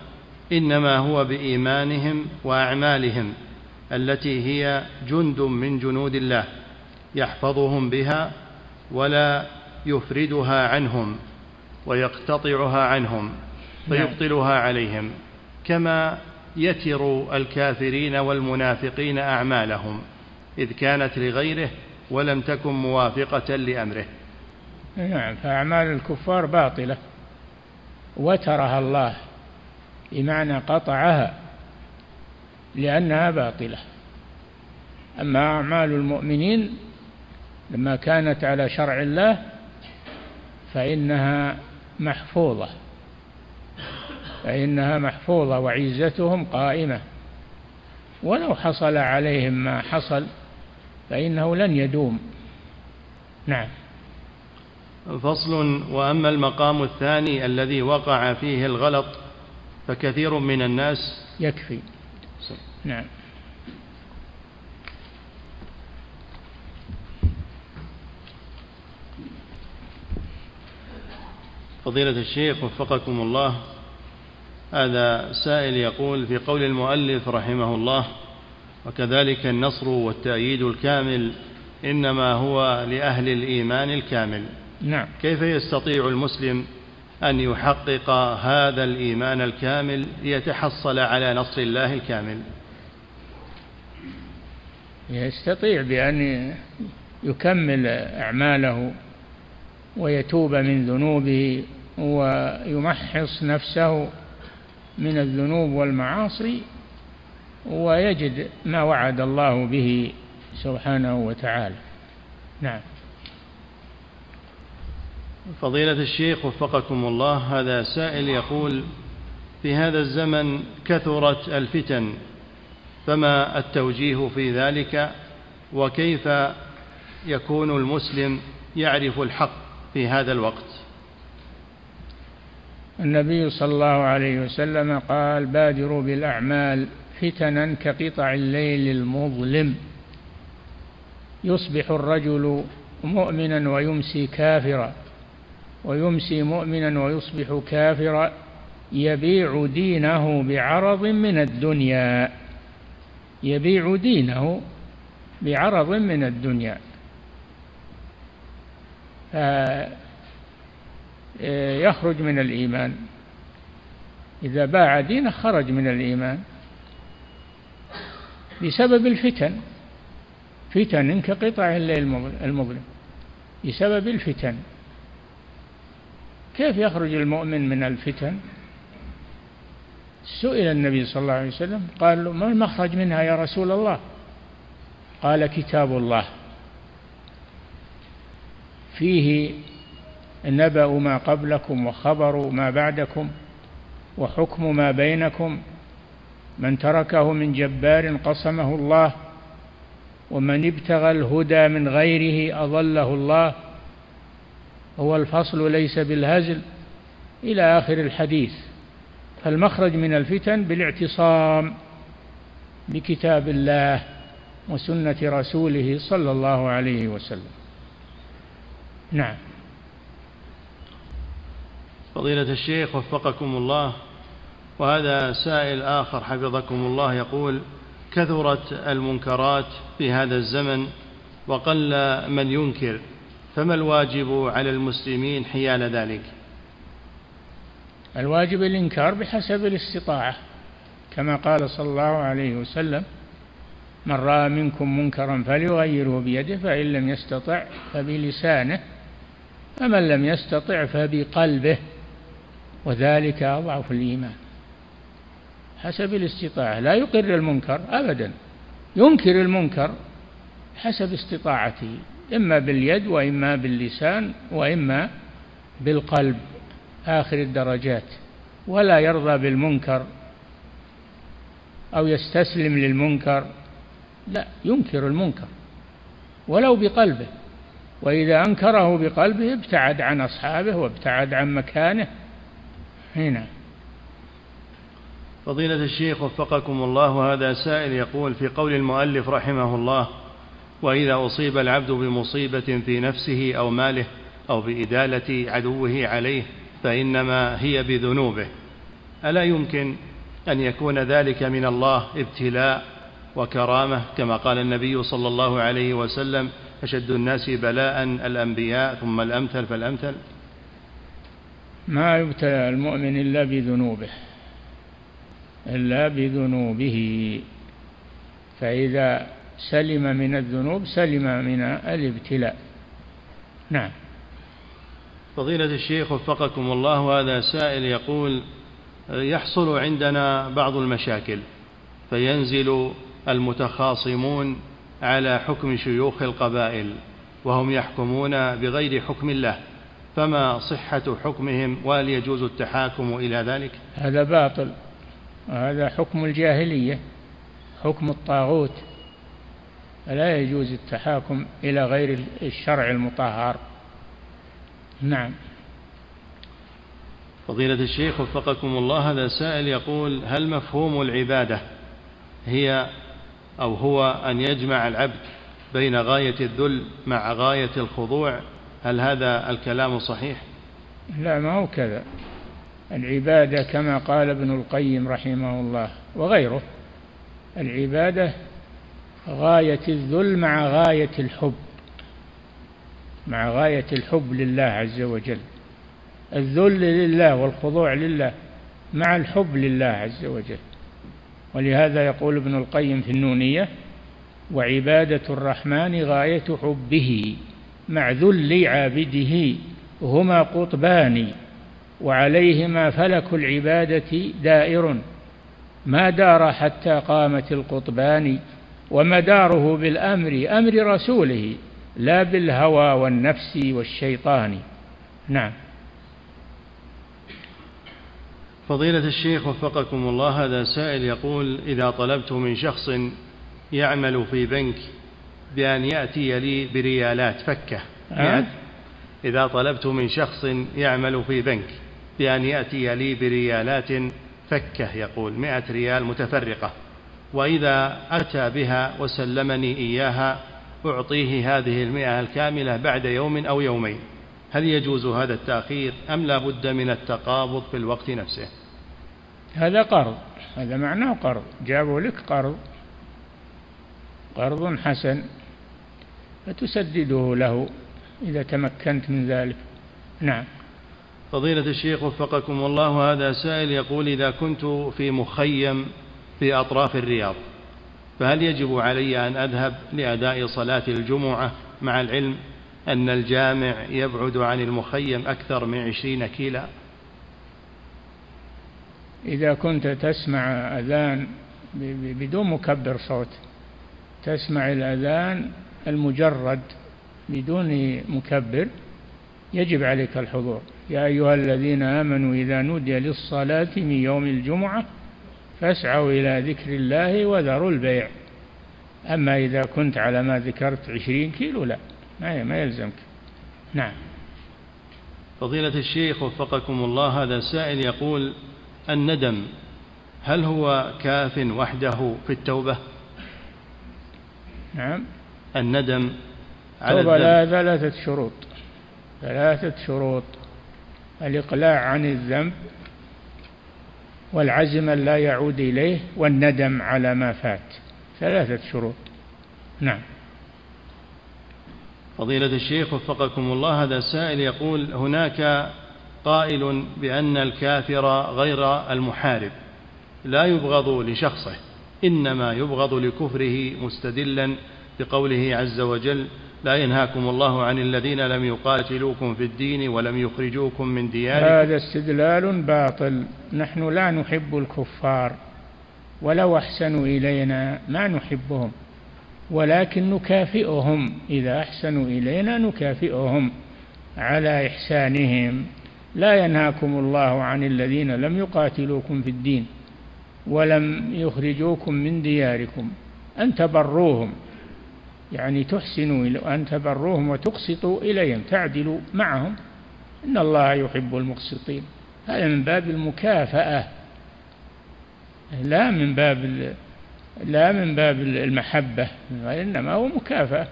إنما هو بإيمانهم وأعمالهم التي هي جند من جنود الله يحفظهم بها ولا يفردها عنهم ويقتطعها عنهم فيبطلها عليهم كما يتر الكافرين والمنافقين أعمالهم إذ كانت لغيره ولم تكن موافقة لأمره.
نعم فأعمال الكفار باطلة. وترها الله بمعنى قطعها لأنها باطلة. أما أعمال المؤمنين لما كانت على شرع الله فإنها محفوظة. فإنها محفوظة وعزتهم قائمة. ولو حصل عليهم ما حصل فإنه لن يدوم. نعم.
فصل وأما المقام الثاني الذي وقع فيه الغلط فكثير من الناس
يكفي. نعم.
فضيلة الشيخ وفقكم الله. هذا سائل يقول في قول المؤلف رحمه الله وكذلك النصر والتأييد الكامل إنما هو لأهل الإيمان الكامل.
نعم.
كيف يستطيع المسلم أن يحقق هذا الإيمان الكامل ليتحصل على نصر الله الكامل؟
يستطيع بأن يكمل أعماله ويتوب من ذنوبه ويمحص نفسه من الذنوب والمعاصي ويجد ما وعد الله به سبحانه وتعالى. نعم.
فضيلة الشيخ وفقكم الله هذا سائل يقول في هذا الزمن كثرت الفتن فما التوجيه في ذلك؟ وكيف يكون المسلم يعرف الحق؟ في هذا الوقت.
النبي صلى الله عليه وسلم قال بادروا بالأعمال فتنا كقطع الليل المظلم. يصبح الرجل مؤمنا ويمسي كافرا ويمسي مؤمنا ويصبح كافرا يبيع دينه بعرض من الدنيا. يبيع دينه بعرض من الدنيا. يخرج من الإيمان. إذا باع دينه خرج من الإيمان بسبب الفتن. فتن كقطع الليل المظلم. بسبب الفتن. كيف يخرج المؤمن من الفتن؟ سئل النبي صلى الله عليه وسلم قال له ما المخرج منها يا رسول الله؟ قال كتاب الله. فيه نبأ ما قبلكم وخبر ما بعدكم وحكم ما بينكم من تركه من جبار قسمه الله ومن ابتغى الهدى من غيره أضله الله هو الفصل ليس بالهزل إلى آخر الحديث فالمخرج من الفتن بالاعتصام بكتاب الله وسنة رسوله صلى الله عليه وسلم نعم.
فضيلة الشيخ وفقكم الله وهذا سائل آخر حفظكم الله يقول كثرت المنكرات في هذا الزمن وقل من ينكر فما الواجب على المسلمين حيال ذلك؟
الواجب الإنكار بحسب الاستطاعة كما قال صلى الله عليه وسلم من رأى منكم منكرا فليغيره بيده فإن لم يستطع فبلسانه فمن لم يستطع فبقلبه وذلك أضعف الإيمان. حسب الاستطاعة لا يقر المنكر أبدا ينكر المنكر حسب استطاعته إما باليد وإما باللسان وإما بالقلب آخر الدرجات. ولا يرضى بالمنكر أو يستسلم للمنكر لا ينكر المنكر ولو بقلبه. وإذا أنكره بقلبه ابتعد عن أصحابه وابتعد عن مكانه. هنا.
فضيلة الشيخ وفقكم الله هذا سائل يقول في قول المؤلف رحمه الله وإذا أصيب العبد بمصيبة في نفسه أو ماله أو بإدالة عدوه عليه فإنما هي بذنوبه. ألا يمكن أن يكون ذلك من الله ابتلاء وكرامة كما قال النبي صلى الله عليه وسلم أشد الناس بلاء الأنبياء ثم الأمثل فالأمثل.
ما يبتلى المؤمن إلا بذنوبه إلا بذنوبه. فإذا سلم من الذنوب سلم من الابتلاء. نعم.
فضيلة الشيخ وفقكم الله هذا سائل يقول يحصل عندنا بعض المشاكل فينزل المتخاصمون على حكم شيوخ القبائل وهم يحكمون بغير حكم الله فما صحة حكمهم وهل يجوز التحاكم إلى ذلك؟
هذا باطل وهذا حكم الجاهلية حكم الطاغوت. فلا يجوز التحاكم إلى غير الشرع المطهر. نعم.
فضيلة الشيخ وفقكم الله هذا سائل يقول هل مفهوم العبادة هي أو هو أن يجمع العبد بين غاية الذل مع غاية الخضوع؟ هل هذا الكلام صحيح؟
لا ما هو كذا. العبادة كما قال ابن القيم رحمه الله وغيره العبادة غاية الذل مع غاية الحب مع غاية الحب لله عز وجل. الذل لله والخضوع لله مع الحب لله عز وجل. ولهذا يقول ابن القيم في النونية وعبادة الرحمن غاية حبه مع ذل عابده هما قطبان وعليهما فلك العبادة دائر. ما دار حتى قامت القطبان ومداره بالأمر أمر رسوله لا بالهوى والنفس والشيطان. نعم.
فضيلة الشيخ وفقكم الله هذا سائل يقول إذا طلبت من شخص يعمل في بنك بأن يأتي لي بريالات فكة أه؟ إذا طلبت من شخص يعمل في بنك بأن يأتي لي بريالات فكة يقول مئة ريال متفرقة. وإذا أتى بها وسلمني إياها أعطيه هذه المئة الكاملة بعد يوم أو يومين. هل يجوز هذا التأخير أم لا بد من التقابض في الوقت نفسه؟
هذا قرض هذا معناه قرض جابوا لك قرض قرض حسن فتسدده له إذا تمكنت من ذلك. نعم.
فضيلة الشيخ وفقكم الله هذا سائل يقول إذا كنت في مخيم في أطراف الرياض فهل يجب علي أن أذهب لأداء صلاة الجمعة مع العلم أن الجامع يبعد عن المخيم أكثر من عشرين كيلا؟
إذا كنت تسمع أذان بدون مكبر صوت تسمع الأذان المجرد بدون مكبر يجب عليك الحضور. يا أيها الذين آمنوا إذا نودي للصلاة من يوم الجمعة فاسعوا إلى ذكر الله وذروا البيع. أما إذا كنت على ما ذكرت عشرين كيلو لا ما يلزمك. نعم.
فضيلة الشيخ وفقكم الله هذا سائل يقول الندم. هل هو كاف وحده في التوبة؟
نعم.
الندم
على التوبة لها ثلاثة شروط. ثلاثة شروط. الإقلاع عن الذنب والعزم لا يعود إليه والندم على ما فات. ثلاثة شروط. نعم.
فضيلة الشيخ وفقكم الله هذا سائل يقول هناك قائل بأن الكافر غير المحارب لا يبغض لشخصه إنما يبغض لكفره مستدلا بقوله عز وجل لا ينهاكم الله عن الذين لم يقاتلوكم في الدين ولم يخرجوكم من دياركم.
هذا استدلال باطل نحن لا نحب الكفار ولو أحسنوا إلينا ما نحبهم ولكن نكافئهم إذا أحسنوا إلينا نكافئهم على إحسانهم. لا ينهاكم الله عن الذين لم يقاتلوكم في الدين ولم يخرجوكم من دياركم. أن تبروهم يعني تحسنوا أن تبروهم وتقسطوا إليهم تعدلوا معهم. إن الله يحب المقسطين. هذا من باب المكافأة لا من باب لا من باب المحبة وإنما هو مكافأة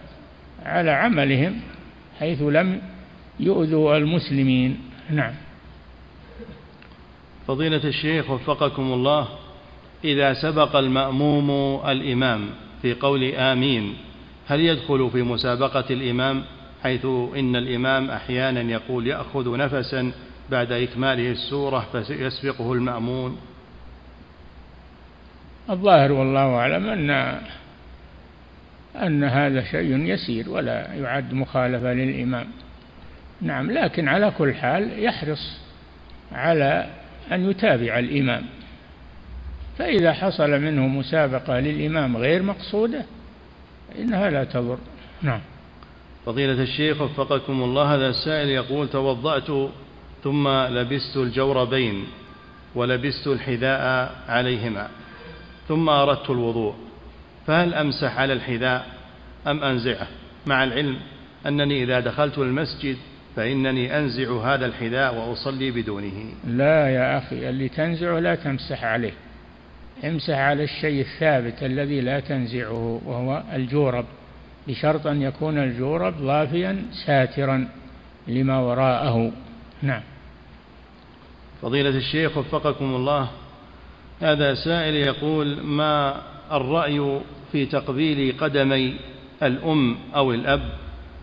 على عملهم حيث لم يؤذوا المسلمين. نعم.
فضيلة الشيخ وفقكم الله إذا سبق المأموم الإمام في قول آمين هل يدخل في مسابقة الإمام حيث إن الإمام أحيانا يقول يأخذ نفسا بعد إكماله السورة فيسبقه المأمون؟
الظاهر والله أعلم أن أن هذا شيء يسير ولا يعد مخالفة للإمام. نعم لكن على كل حال يحرص على أن يتابع الإمام. فإذا حصل منه مسابقة للإمام غير مقصودة إنها لا تضر. نعم.
فضيلة الشيخ وفقكم الله هذا السائل يقول توضأت ثم لبست الجوربين ولبست الحذاء عليهما ثم أردت الوضوء فهل أمسح على الحذاء أم أنزعه؟ مع العلم أنني إذا دخلت المسجد فإنني أنزع هذا الحذاء وأصلي بدونه.
لا يا أخي اللي تنزعه لا تمسح عليه. امسح على الشيء الثابت الذي لا تنزعه وهو الجورب. بشرط أن يكون الجورب ضافيا ساترا لما وراءه. نعم.
فضيلة الشيخ وفقكم الله هذا سائل يقول ما الرأي في تقبيل قدمي الأم أو الأب؟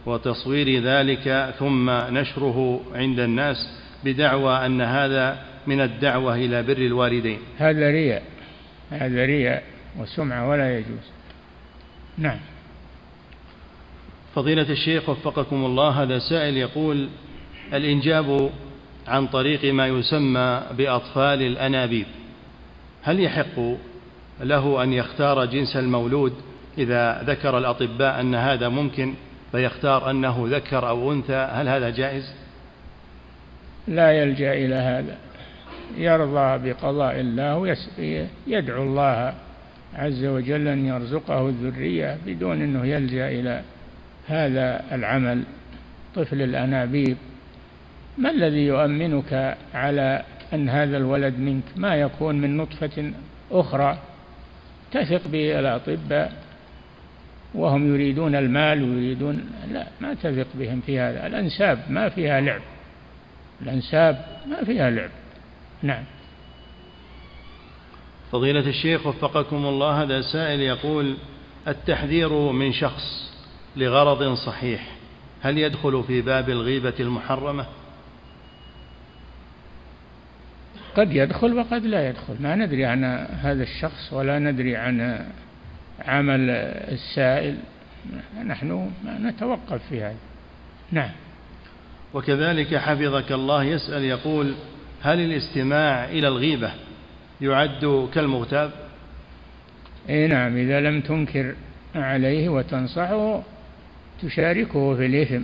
وتصوير ذلك ثم نشره عند الناس بدعوى أن هذا من الدعوة إلى بر الوالدين.
هذا رياء. هذا رياء وسمعة ولا يجوز. نعم.
فضيلة الشيخ وفقكم الله هذا سائل يقول الإنجاب عن طريق ما يسمى بأطفال الأنابيب هل يحق له أن يختار جنس المولود إذا ذكر الأطباء أن هذا ممكن؟ فيختار أنه ذكر أو أنثى هل هذا جائز؟
لا يلجأ إلى هذا. يرضى بقضاء الله ويدعو الله عز وجل أن يرزقه الذرية بدون أنه يلجأ إلى هذا العمل. طفل الأنابيب ما الذي يؤمنك على أن هذا الولد منك؟ ما يكون من نطفة أخرى. تثق به الأطباء وهم يريدون المال ويريدون لا ما تثق بهم في هذا. الأنساب ما فيها لعب. الأنساب ما فيها لعب. نعم.
فضيلة الشيخ وفقكم الله هذا سائل يقول التحذير من شخص لغرض صحيح هل يدخل في باب الغيبة المحرمة؟
قد يدخل وقد لا يدخل. ما ندري عن هذا الشخص ولا ندري عن عمل السائل. نحن نتوقف في هذا. نعم.
وكذلك حفظك الله يسأل يقول هل الاستماع إلى الغيبة يعد كالمغتاب؟
إي نعم إذا لم تنكر عليه وتنصحه تشاركه في الإثم.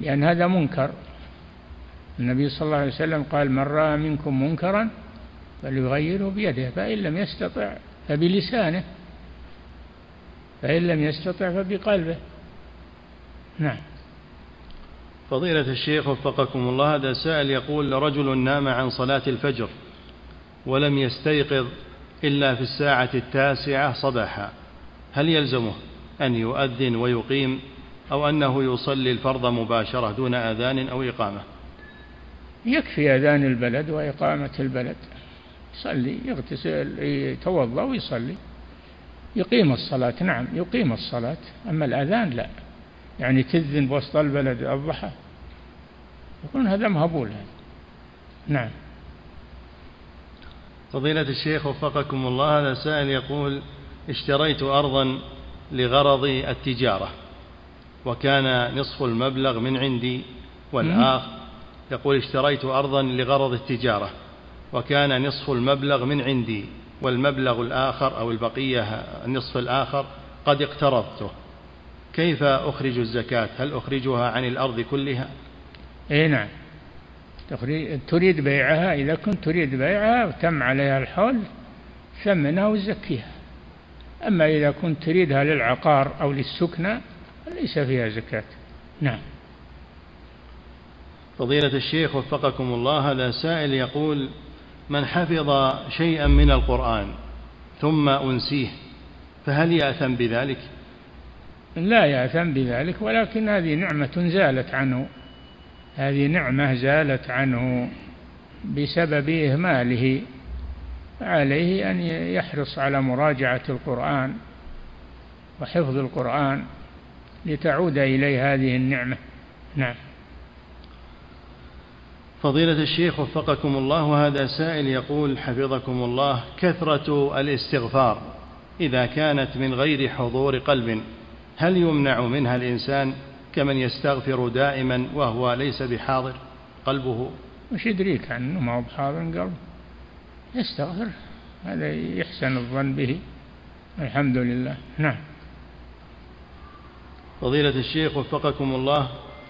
لأن هذا منكر. النبي صلى الله عليه وسلم قال من رأى منكم منكرا فليغيره بيده فإن لم يستطع فبلسانه فإن لم يستطع فبقلبه. نعم.
فضيلة الشيخ وفقكم الله هذا سائل يقول رجل نام عن صلاة الفجر ولم يستيقظ إلا في الساعة التاسعة صباحا هل يلزمه أن يؤذن ويقيم أو أنه يصلي الفرض مباشرة دون أذان أو إقامة؟
يكفي أذان البلد وإقامة البلد. يصلي يغتسل يتوضأ ويصلي. يقيم الصلاة نعم يقيم الصلاة. أما الأذان لا. يعني تذن بوسط البلد الضحى. يكون هذا مهبول هذا. نعم.
فضيلة الشيخ وفقكم الله هذا سائل يقول اشتريت أرضا لغرض التجارة وكان نصف المبلغ من عندي والآخر. يقول اشتريت أرضا لغرض التجارة. وكان نصف المبلغ من عندي والمبلغ الآخر أو البقية النصف الآخر قد اقترضته. كيف أخرج الزكاة؟ هل أخرجها عن الأرض كلها؟
اي نعم. تريد بيعها إذا كنت تريد بيعها وتم عليها الحول ثمنها وزكيها أما إذا كنت تريدها للعقار أو للسكنى ليس فيها زكاة. نعم.
فضيلة الشيخ وفقكم الله هذا سائل يقول من حفظ شيئا من القرآن ثم أنسيه فهل يأثم بذلك؟
لا يأثم بذلك ولكن هذه نعمة زالت عنه. هذه نعمة زالت عنه بسبب إهماله عليه أن يحرص على مراجعة القرآن وحفظ القرآن لتعود إليه هذه النعمة. نعم.
فضيلة الشيخ وفقكم الله هذا سائل يقول حفظكم الله كثرة الاستغفار إذا كانت من غير حضور قلب هل يمنع منها الإنسان كمن يستغفر دائما وهو ليس بحاضر قلبه؟
وش يدريك عنه ما هو بحاضر قلبه. يستغفر هذا يحسن الظن به. الحمد لله. نعم.
فضيلة الشيخ وفقكم الله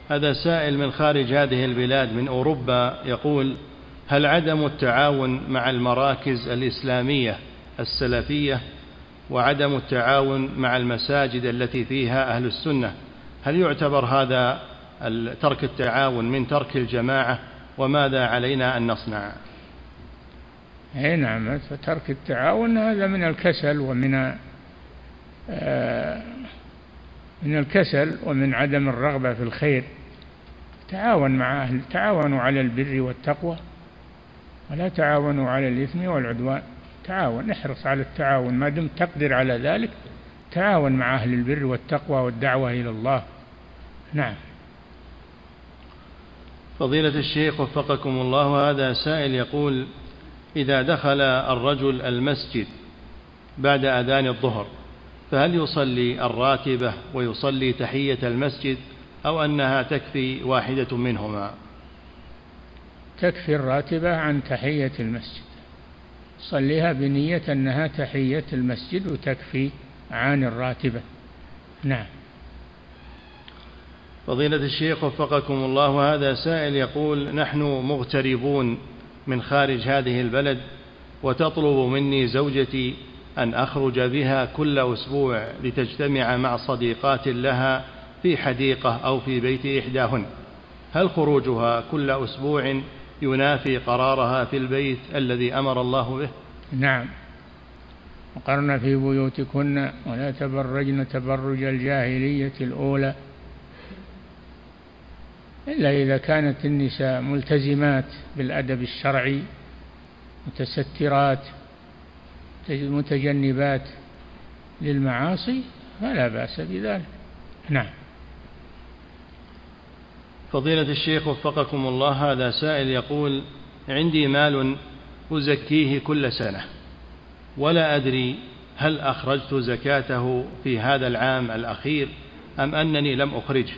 هذا سائل من خارج هذه البلاد من أوروبا يقول هل عدم التعاون مع المراكز الإسلامية السلفية وعدم التعاون مع المساجد التي فيها أهل السنة هل يعتبر هذا ترك التعاون من ترك الجماعة؟ وماذا علينا أن نصنع؟
اي نعم فترك التعاون هذا من الكسل ومن آه، من الكسل ومن عدم الرغبة في الخير. تعاون مع أهل تعاونوا على البر والتقوى ولا تعاونوا على الإثم والعدوان. تعاون احرص على التعاون. ما دمت تقدر على ذلك تعاون مع أهل البر والتقوى والدعوة إلى الله. نعم.
فضيلة الشيخ وفقكم الله هذا سائل يقول إذا دخل الرجل المسجد بعد أذان الظهر فهل يصلي الراتبة ويصلي تحية المسجد؟ أو أنها تكفي واحدة منهما.
تكفي الراتبة عن تحية المسجد. صليها بنية أنها تحية المسجد وتكفي عن الراتبة. نعم.
فضيلة الشيخ وفقكم الله هذا سائل يقول نحن مغتربون من خارج هذه البلد وتطلب مني زوجتي أن أخرج بها كل أسبوع لتجتمع مع صديقات لها في حديقة أو في بيت إحداهن. هل خروجها كل أسبوع ينافي قرارها في البيت الذي أمر الله به؟
نعم. وقرن في بيوتكن ولا تبرجن تبرج الجاهلية الأولى. إلا إذا كانت النساء ملتزمات بالأدب الشرعي متسترات متجنبات للمعاصي فلا بأس بذلك. نعم.
فضيلة الشيخ وفقكم الله هذا سائل يقول عندي مال أزكيه كل سنة ولا أدري هل أخرجت زكاته في هذا العام الأخير أم أنني لم أخرجه.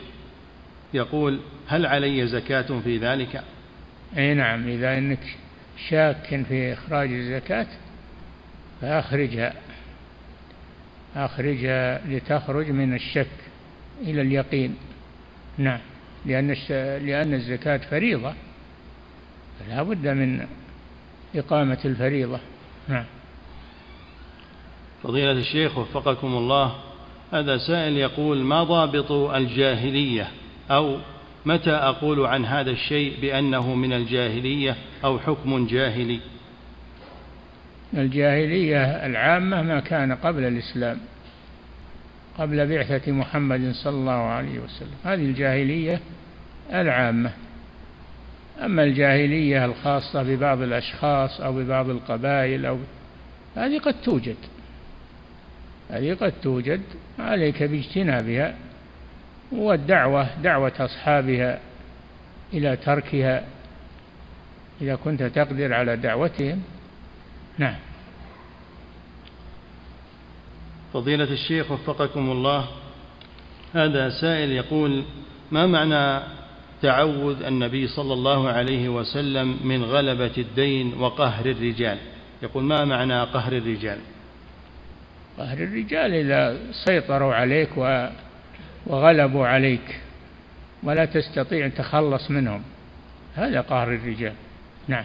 يقول هل علي زكاة في ذلك؟
أي نعم إذا أنك شاك في إخراج الزكاة فأخرجها أخرجها لتخرج من الشك إلى اليقين. نعم. لأن لأن الزكاة فريضة. فلا بد من إقامة الفريضة. نعم.
فضيلة الشيخ وفقكم الله هذا سائل يقول ما ضابط الجاهلية؟ أو متى أقول عن هذا الشيء بأنه من الجاهلية أو حكم جاهلي؟
الجاهلية العامة ما كان قبل الإسلام. قبل بعثة محمد صلى الله عليه وسلم. هذه الجاهلية العامة. أما الجاهلية الخاصة ببعض الأشخاص أو ببعض القبائل أو هذه قد توجد. هذه قد توجد. عليك باجتنابها والدعوة دعوة أصحابها إلى تركها إذا كنت تقدر على دعوتهم. نعم.
فضيلة الشيخ وفقكم الله هذا سائل يقول ما معنى تعوذ النبي صلى الله عليه وسلم من غلبة الدين وقهر الرجال؟ يقول ما معنى قهر الرجال؟
قهر الرجال إذا سيطروا عليك وغلبوا عليك ولا تستطيع أن تخلص منهم. هذا قهر الرجال. نعم.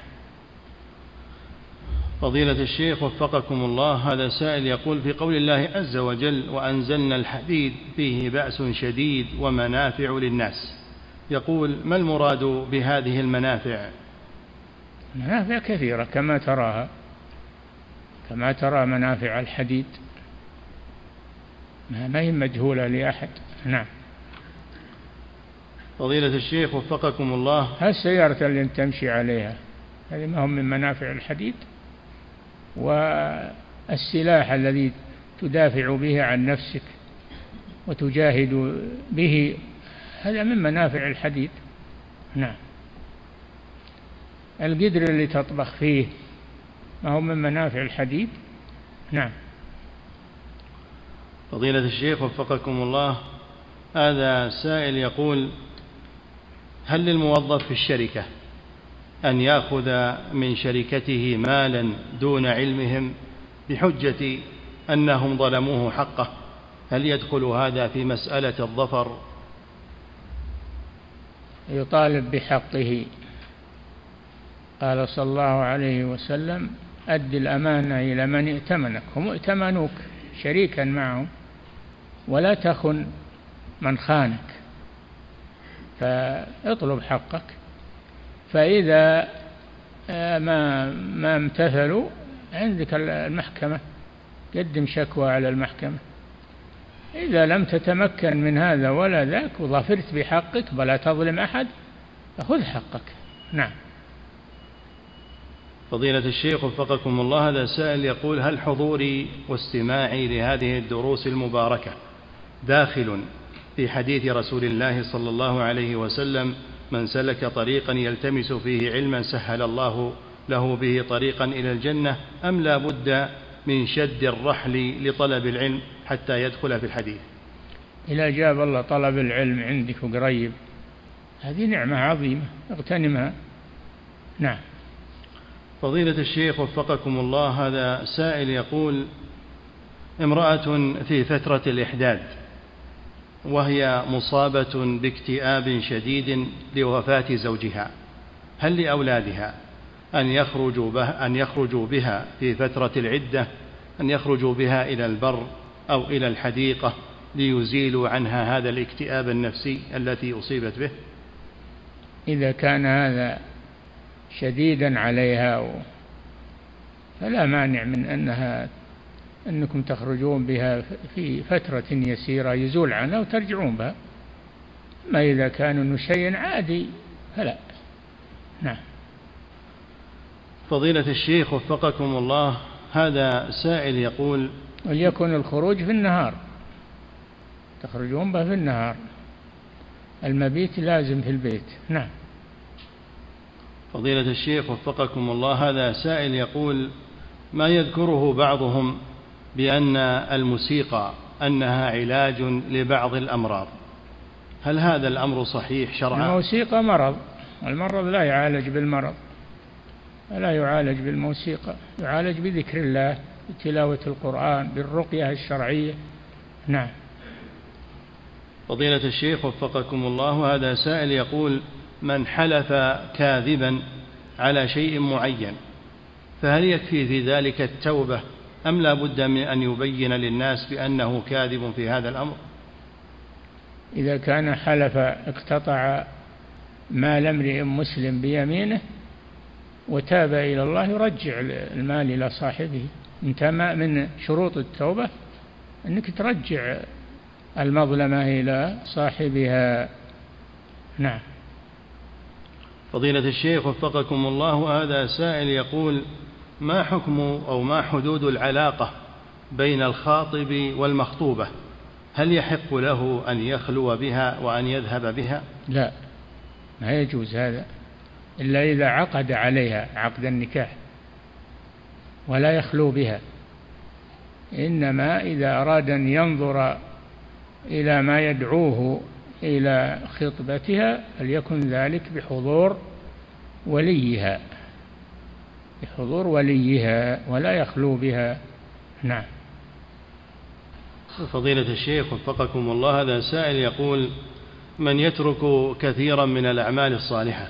فضيلة الشيخ وفقكم الله هذا سائل يقول في قول الله عز وجل وأنزلنا الحديد فيه بأس شديد ومنافع للناس يقول ما المراد بهذه المنافع؟
منافع كثيرة كما تراها كما ترى منافع الحديد. ما هي مجهولة لأحد. نعم.
فضيلة الشيخ وفقكم الله.
السيارة اللي تمشي عليها. هذه ما هم من منافع الحديد. والسلاح الذي تدافع به عن نفسك وتجاهد به هذا من منافع الحديد. نعم. القدر اللي تطبخ فيه ما هو من منافع الحديد؟ نعم.
فضيلة الشيخ وفقكم الله هذا سائل يقول هل للموظف في الشركة أن يأخذ من شركته مالا دون علمهم بحجة أنهم ظلموه حقه. هل يدخل هذا في مسألة الظفر؟
يطالب بحقه. قال صلى الله عليه وسلم أد الأمانة إلى من ائتمنك هم ائتمنوك شريكا معهم ولا تخن من خانك فاطلب حقك. فإذا آه، ما ما امتثلوا عندك المحكمة قدم شكوى على المحكمة. إذا لم تتمكن من هذا ولا ذاك وظفرت بحقك ولا تظلم أحد فخذ حقك. نعم.
فضيلة الشيخ وفقكم الله هذا سائل يقول هل حضوري واستماعي لهذه الدروس المباركة داخل في حديث رسول الله صلى الله عليه وسلم من سلك طريقا يلتمس فيه علما سهل الله له به طريقا إلى الجنة أم لا بد من شد الرحل لطلب العلم حتى يدخل في الحديث؟
إذا جاب الله طلب العلم عندك قريب هذه نعمة عظيمة اغتنمها. نعم.
فضيلة الشيخ وفقكم الله هذا سائل يقول امرأة في فترة الإحداد وهي مصابة باكتئاب شديد لوفاة زوجها. هل لأولادها أن يخرجوا, به أن يخرجوا بها في فترة العدة أن يخرجوا بها إلى البر أو إلى الحديقة ليزيلوا عنها هذا الاكتئاب النفسي التي أصيبت به؟
إذا كان هذا شديدا عليها فلا مانع من أنها أنكم تخرجون بها في فترة يسيرة يزول عنها وترجعون بها. ما إذا كان أنه شيء عادي فلا. نعم.
فضيلة الشيخ وفقكم الله هذا سائل يقول
وليكن الخروج في النهار. تخرجون به في النهار. المبيت لازم في البيت. نعم.
فضيلة الشيخ وفقكم الله هذا سائل يقول ما يذكره بعضهم بأن الموسيقى أنها علاج لبعض الأمراض. هل هذا الأمر صحيح شرعا؟
الموسيقى مرض. المرض لا يعالج بالمرض. لا يعالج بالموسيقى. يعالج بذكر الله بتلاوة القرآن بالرقية الشرعية. نعم.
فضيلة الشيخ وفقكم الله هذا سائل يقول من حلف كاذبا على شيء معين فهل يكفي في ذلك التوبة أم لا بد من أن يبين للناس بأنه كاذب في هذا الأمر؟
إذا كان حلف اقتطع مال امرئ مسلم بيمينه وتاب إلى الله يرجع المال إلى صاحبه. أنت من شروط التوبة أنك ترجع المظلمة إلى صاحبها. نعم.
فضيلة الشيخ وفقكم الله هذا سائل يقول ما حكم أو ما حدود العلاقة بين الخاطب والمخطوبة؟ هل يحق له أن يخلو بها وأن يذهب بها؟
لا ما يجوز هذا إلا إذا عقد عليها عقد النكاح ولا يخلو بها. إنما إذا أراد أن ينظر إلى ما يدعوه إلى خطبتها فليكن ذلك بحضور وليها. بحضور وليها ولا يخلو بها. نعم.
فضيلة الشيخ وفقكم الله هذا سائل يقول من يترك كثيرا من الأعمال الصالحة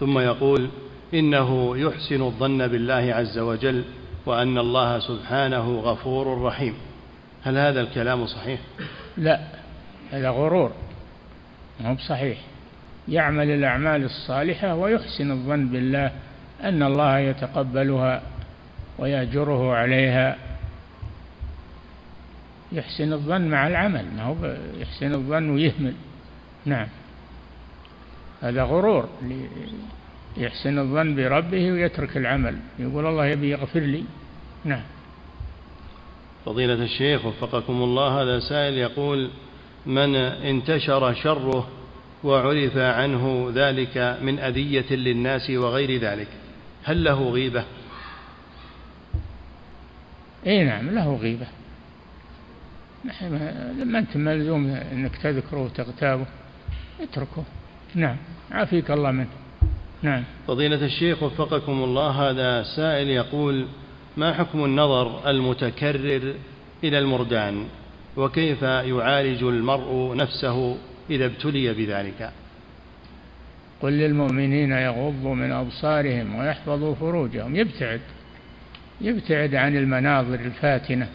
ثم يقول إنه يحسن الظن بالله عز وجل وأن الله سبحانه غفور رحيم. هل هذا الكلام صحيح؟
لا هذا غرور ما هو بصحيح. يعمل الأعمال الصالحة ويحسن الظن بالله. أن الله يتقبلها ويأجره عليها. يحسن الظن مع العمل ما هو يحسن الظن ويهمل. نعم. هذا غرور يحسن الظن بربه ويترك العمل. يقول الله يبي يغفر لي. نعم.
فضيلة الشيخ وفقكم الله هذا سائل يقول من انتشر شره وعرف عنه ذلك من أذية للناس وغير ذلك؟ هل له غيبة؟
إي نعم له غيبة. ما أنت ملزوم أنك تذكره وتغتابه اتركه. نعم عافيك الله منه. نعم.
فضيلة الشيخ وفقكم الله هذا سائل يقول ما حكم النظر المتكرر إلى المردان؟ وكيف يعالج المرء نفسه إذا ابتلي بذلك؟
قل للمؤمنين يغضوا من أبصارهم ويحفظوا فروجهم. يبتعد يبتعد عن المناظر الفاتنة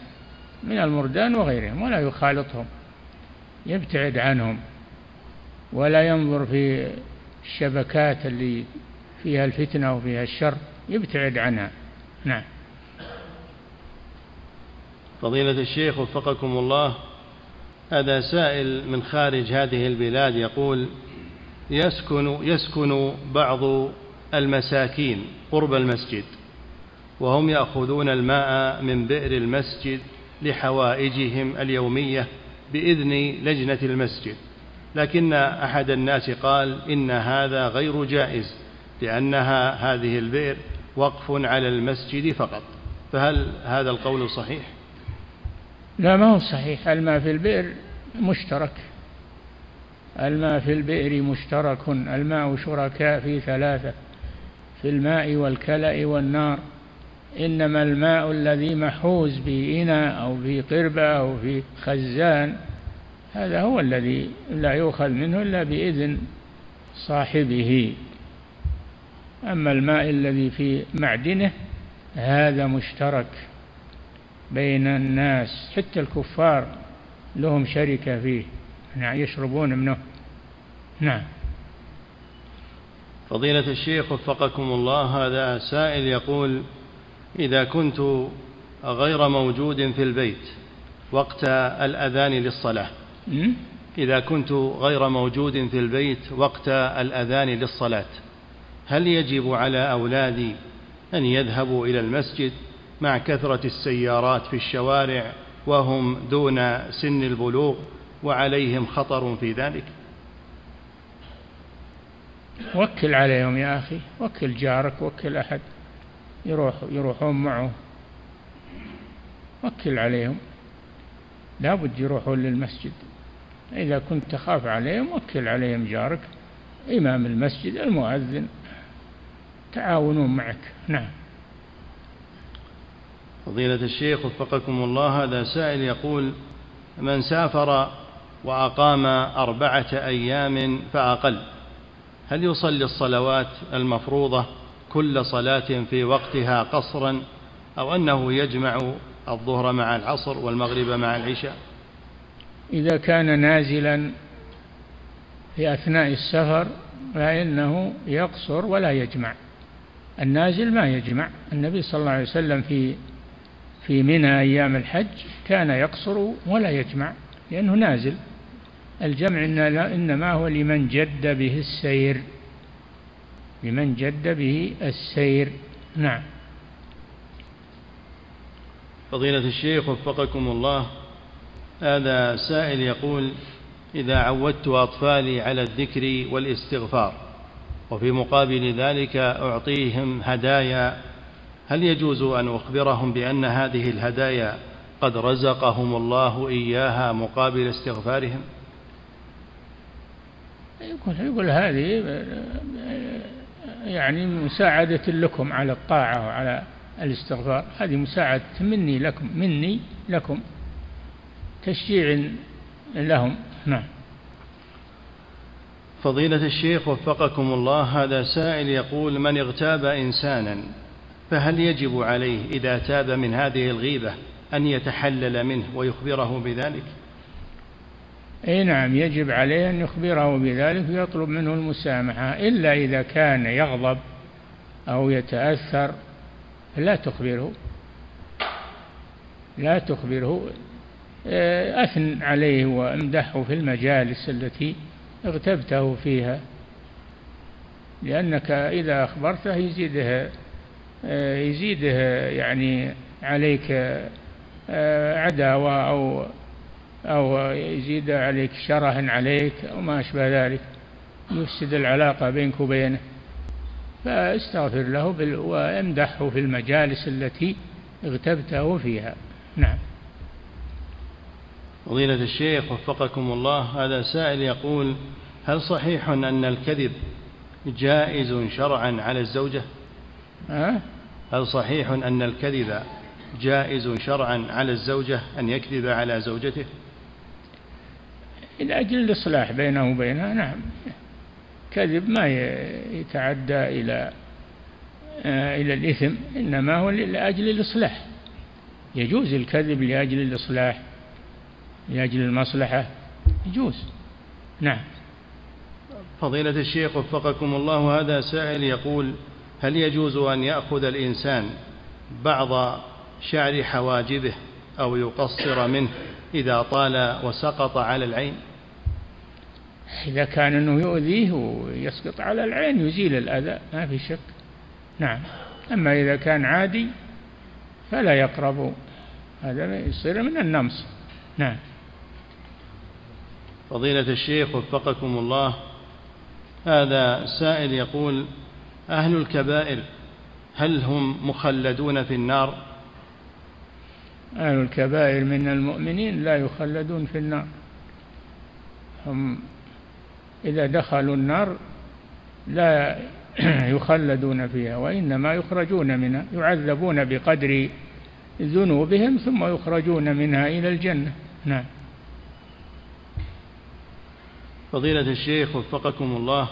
من المردان وغيرهم ولا يخالطهم يبتعد عنهم ولا ينظر في الشبكات اللي فيها الفتنة وفيها الشر يبتعد عنها. نعم.
فضيلة الشيخ وفقكم الله هذا سائل من خارج هذه البلاد يقول يسكن يسكن بعض المساكين قرب المسجد وهم يأخذون الماء من بئر المسجد لحوائجهم اليومية بإذن لجنة المسجد. لكن أحد الناس قال إن هذا غير جائز لأنها هذه البئر وقف على المسجد فقط. فهل هذا القول صحيح؟
لا ما هو صحيح. الماء في البئر مشترك. الماء في البئر مشترك الماء شركاء في ثلاثة في الماء والكلأ والنار. إنما الماء الذي محوز في إناء أو في قربة أو في خزان هذا هو الذي لا يؤخذ منه إلا بإذن صاحبه. أما الماء الذي في معدنه هذا مشترك بين الناس حتى الكفار لهم شركة فيه يعني يشربون منه. نعم.
فضيلة الشيخ وفقكم الله هذا سائل يقول إذا كنت غير موجود في البيت وقت الأذان للصلاة إذا كنت غير موجود في البيت وقت الأذان للصلاة هل يجب على أولادي أن يذهبوا إلى المسجد مع كثرة السيارات في الشوارع وهم دون سن البلوغ وعليهم خطر في ذلك؟
وكل عليهم يا أخي وكل جارك وكل أحد. يروح يروحون معه. وكل عليهم. لابد يروحون للمسجد. إذا كنت تخاف عليهم وكل عليهم جارك. إمام المسجد المؤذن. تعاونون معك. نعم.
فضيلة الشيخ وفقكم الله هذا سائل يقول من سافر وأقام أربعة أيام فأقل. هل يصلي الصلوات المفروضة كل صلاة في وقتها قصرا أو أنه يجمع الظهر مع العصر والمغرب مع العشاء؟
إذا كان نازلا في أثناء السفر فإنه يقصر ولا يجمع. النازل ما يجمع. النبي صلى الله عليه وسلم في في منى أيام الحج كان يقصر ولا يجمع لأنه نازل. الجمع إنما هو لمن جد به السير. لمن جد به السير. نعم.
فضيلة الشيخ وفقكم الله هذا سائل يقول إذا عودت أطفالي على الذكر والاستغفار وفي مقابل ذلك أعطيهم هدايا هل يجوز أن أخبرهم بأن هذه الهدايا قد رزقهم الله إياها مقابل استغفارهم؟
يقول, يقول هذه يعني مساعدة لكم على الطاعة وعلى الاستغفار. هذه مساعدة مني لكم مني لكم تشجيع لهم. نعم.
فضيلة الشيخ وفقكم الله هذا سائل يقول من اغتاب إنسانا فهل يجب عليه إذا تاب من هذه الغيبة أن يتحلل منه ويخبره بذلك؟
أي نعم يجب عليه أن يخبره بذلك ويطلب منه المسامحة. إلا إذا كان يغضب أو يتأثر لا تخبره. لا تخبره. آه، أثن عليه وأمدحه في المجالس التي اغتبته فيها. لأنك إذا أخبرته يزيده آه، يزيده يعني عليك آه، عداوة أو أو يزيد عليك شره عليك أو ما أشبه ذلك يفسد العلاقة بينك وبينه. فاستغفر له وامدحه في المجالس التي اغتبته فيها. نعم.
فضيلة الشيخ وفقكم الله هذا سائل يقول هل صحيح أن الكذب جائز شرعا على الزوجة؟
أه؟
هل صحيح أن الكذب جائز شرعا على الزوجة أن يكذب على زوجته؟
من أجل الإصلاح بينه وبينها نعم. كذب ما يتعدى إلى آه، إلى الإثم إنما هو لأجل الإصلاح. يجوز الكذب لأجل الإصلاح لأجل المصلحة يجوز. نعم.
فضيلة الشيخ وفقكم الله هذا سائل يقول هل يجوز أن يأخذ الإنسان بعض شعر حواجبه أو يقصر منه إذا طال وسقط على العين؟
إذا كان أنه يؤذيه ويسقط على العين يزيل الأذى ما في شك. نعم. أما إذا كان عادي فلا يقرب. هذا يصير من النمص. نعم.
فضيلة الشيخ وفقكم الله هذا سائل يقول أهل الكبائر هل هم مخلدون في النار؟
أهل الكبائر من المؤمنين لا يخلدون في النار. هم إذا دخلوا النار لا يخلدون فيها وإنما يخرجون منها يعذبون بقدر ذنوبهم ثم يخرجون منها إلى الجنة. نعم.
فضيلة الشيخ وفقكم الله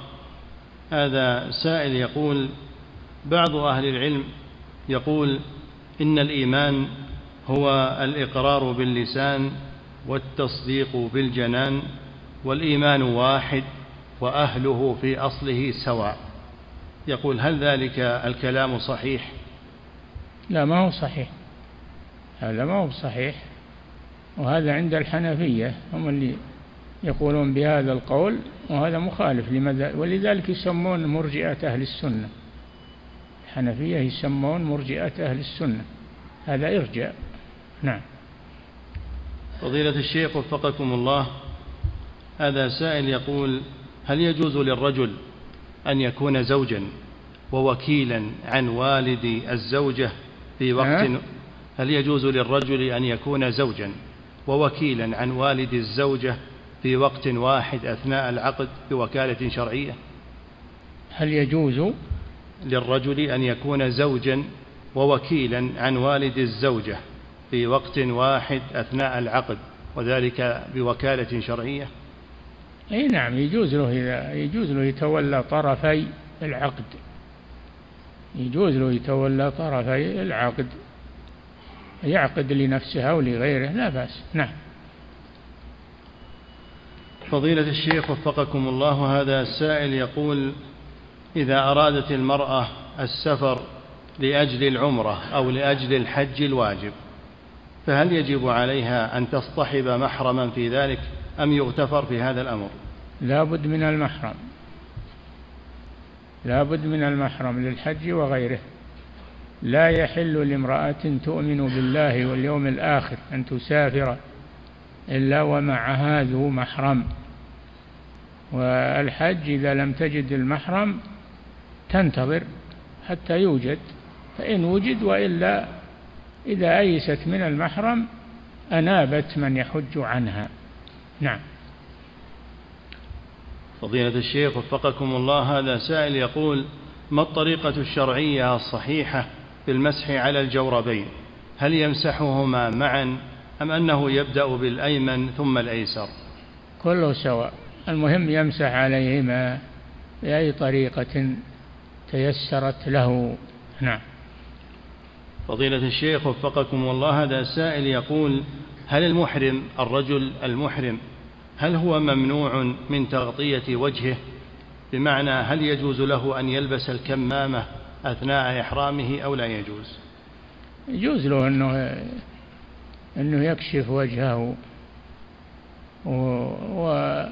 هذا سائل يقول بعض أهل العلم يقول إن الإيمان هو الإقرار باللسان والتصديق بالجنان والإيمان واحد وأهله في أصله سواء. يقول هل ذلك الكلام صحيح؟
لا ما هو صحيح. هذا ما هو صحيح. وهذا عند الحنفية هم اللي يقولون بهذا القول وهذا مخالف لماذا؟ ولذلك يسمون مرجئة أهل السنة. الحنفية يسمون مرجئة أهل السنة. هذا إرجاء. نعم.
فضيلة الشيخ وفقكم الله هذا سائل يقول هل يجوز للرجل أن يكون زوجا ووكيلا عن والد الزوجة في وقت هل يجوز للرجل أن يكون زوجا ووكيلا عن والد الزوجة في وقت واحد أثناء العقد بوكالة شرعية؟
هل يجوز
للرجل أن يكون زوجا ووكيلا عن والد الزوجة في وقت واحد أثناء العقد وذلك بوكالة شرعية؟
أي نعم يجوز له إذا يجوز له يتولى طرفي العقد. يجوز له يتولى طرفي العقد. يعقد لنفسه أو لغيره لا بأس. نعم.
فضيلة الشيخ وفقكم الله هذا السائل يقول إذا أرادت المرأة السفر لأجل العمرة أو لأجل الحج الواجب فهل يجب عليها أن تصطحب محرما في ذلك؟ أم يغتفر في هذا الأمر؟
لا بد من المحرم. لا بد من المحرم للحج وغيره. لا يحل لامرأة تؤمن بالله واليوم الآخر أن تسافر إلا ومعها ذو محرم. والحج إذا لم تجد المحرم تنتظر حتى يوجد فإن وجد وإلا إذا أيست من المحرم أنابت من يحج عنها. نعم.
فضيلة الشيخ وفقكم الله هذا سائل يقول ما الطريقة الشرعية الصحيحة في المسح على الجوربين؟ هل يمسحهما معا أم أنه يبدأ بالأيمن ثم الأيسر؟
كله سواء. المهم يمسح عليهما بأي طريقة تيسرت له. نعم.
فضيلة الشيخ وفقكم الله هذا سائل يقول هل المحرم الرجل المحرم هل هو ممنوع من تغطية وجهه؟ بمعنى هل يجوز له أن يلبس الكمامة أثناء إحرامه أو لا يجوز؟
يجوز له أنه أنه يكشف وجهه و, و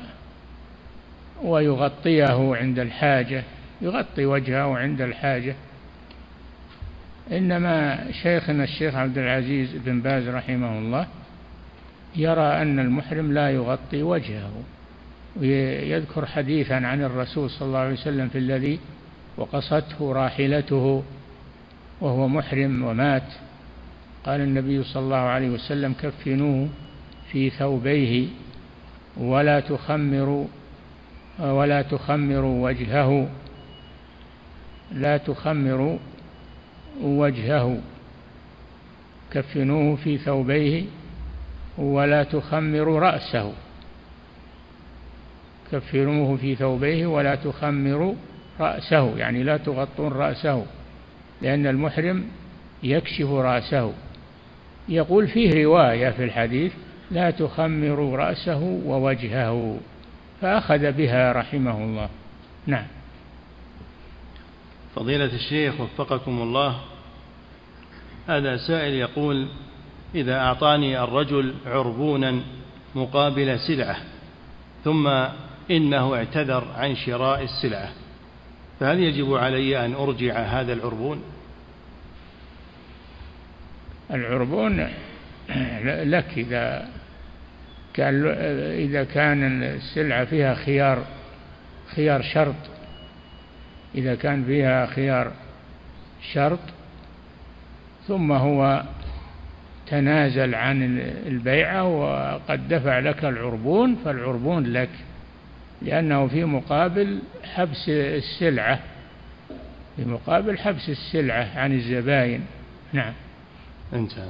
ويغطيه عند الحاجة يغطي وجهه عند الحاجة. إنما شيخنا الشيخ عبد العزيز بن باز رحمه الله يرى أن المحرم لا يغطي وجهه. ويذكر حديثا عن الرسول صلى الله عليه وسلم في الذي وقصته راحلته وهو محرم ومات. قال النبي صلى الله عليه وسلم كفنوه في ثوبيه ولا تخمروا ولا تخمروا وجهه لا تخمروا وجهه. كفنوه في ثوبيه ولا تخمروا رأسه. كفنوه في ثوبيه ولا تخمروا رأسه يعني لا تغطون رأسه لأن المحرم يكشف رأسه. يقول فيه رواية في الحديث لا تخمروا رأسه ووجهه. فأخذ بها رحمه الله. نعم.
فضيلة الشيخ وفقكم الله. هذا سائل يقول إذا أعطاني الرجل عربونا مقابل سلعة ثم إنه اعتذر عن شراء السلعة فهل يجب علي أن أرجع هذا العربون؟
العربون لك إذا كان إذا كان السلعة فيها خيار خيار شرط إذا كان فيها خيار شرط ثم هو تنازل عن البيعة وقد دفع لك العربون فالعربون لك لأنه في مقابل حبس السلعة في مقابل حبس السلعة عن الزباين. نعم.
انتهى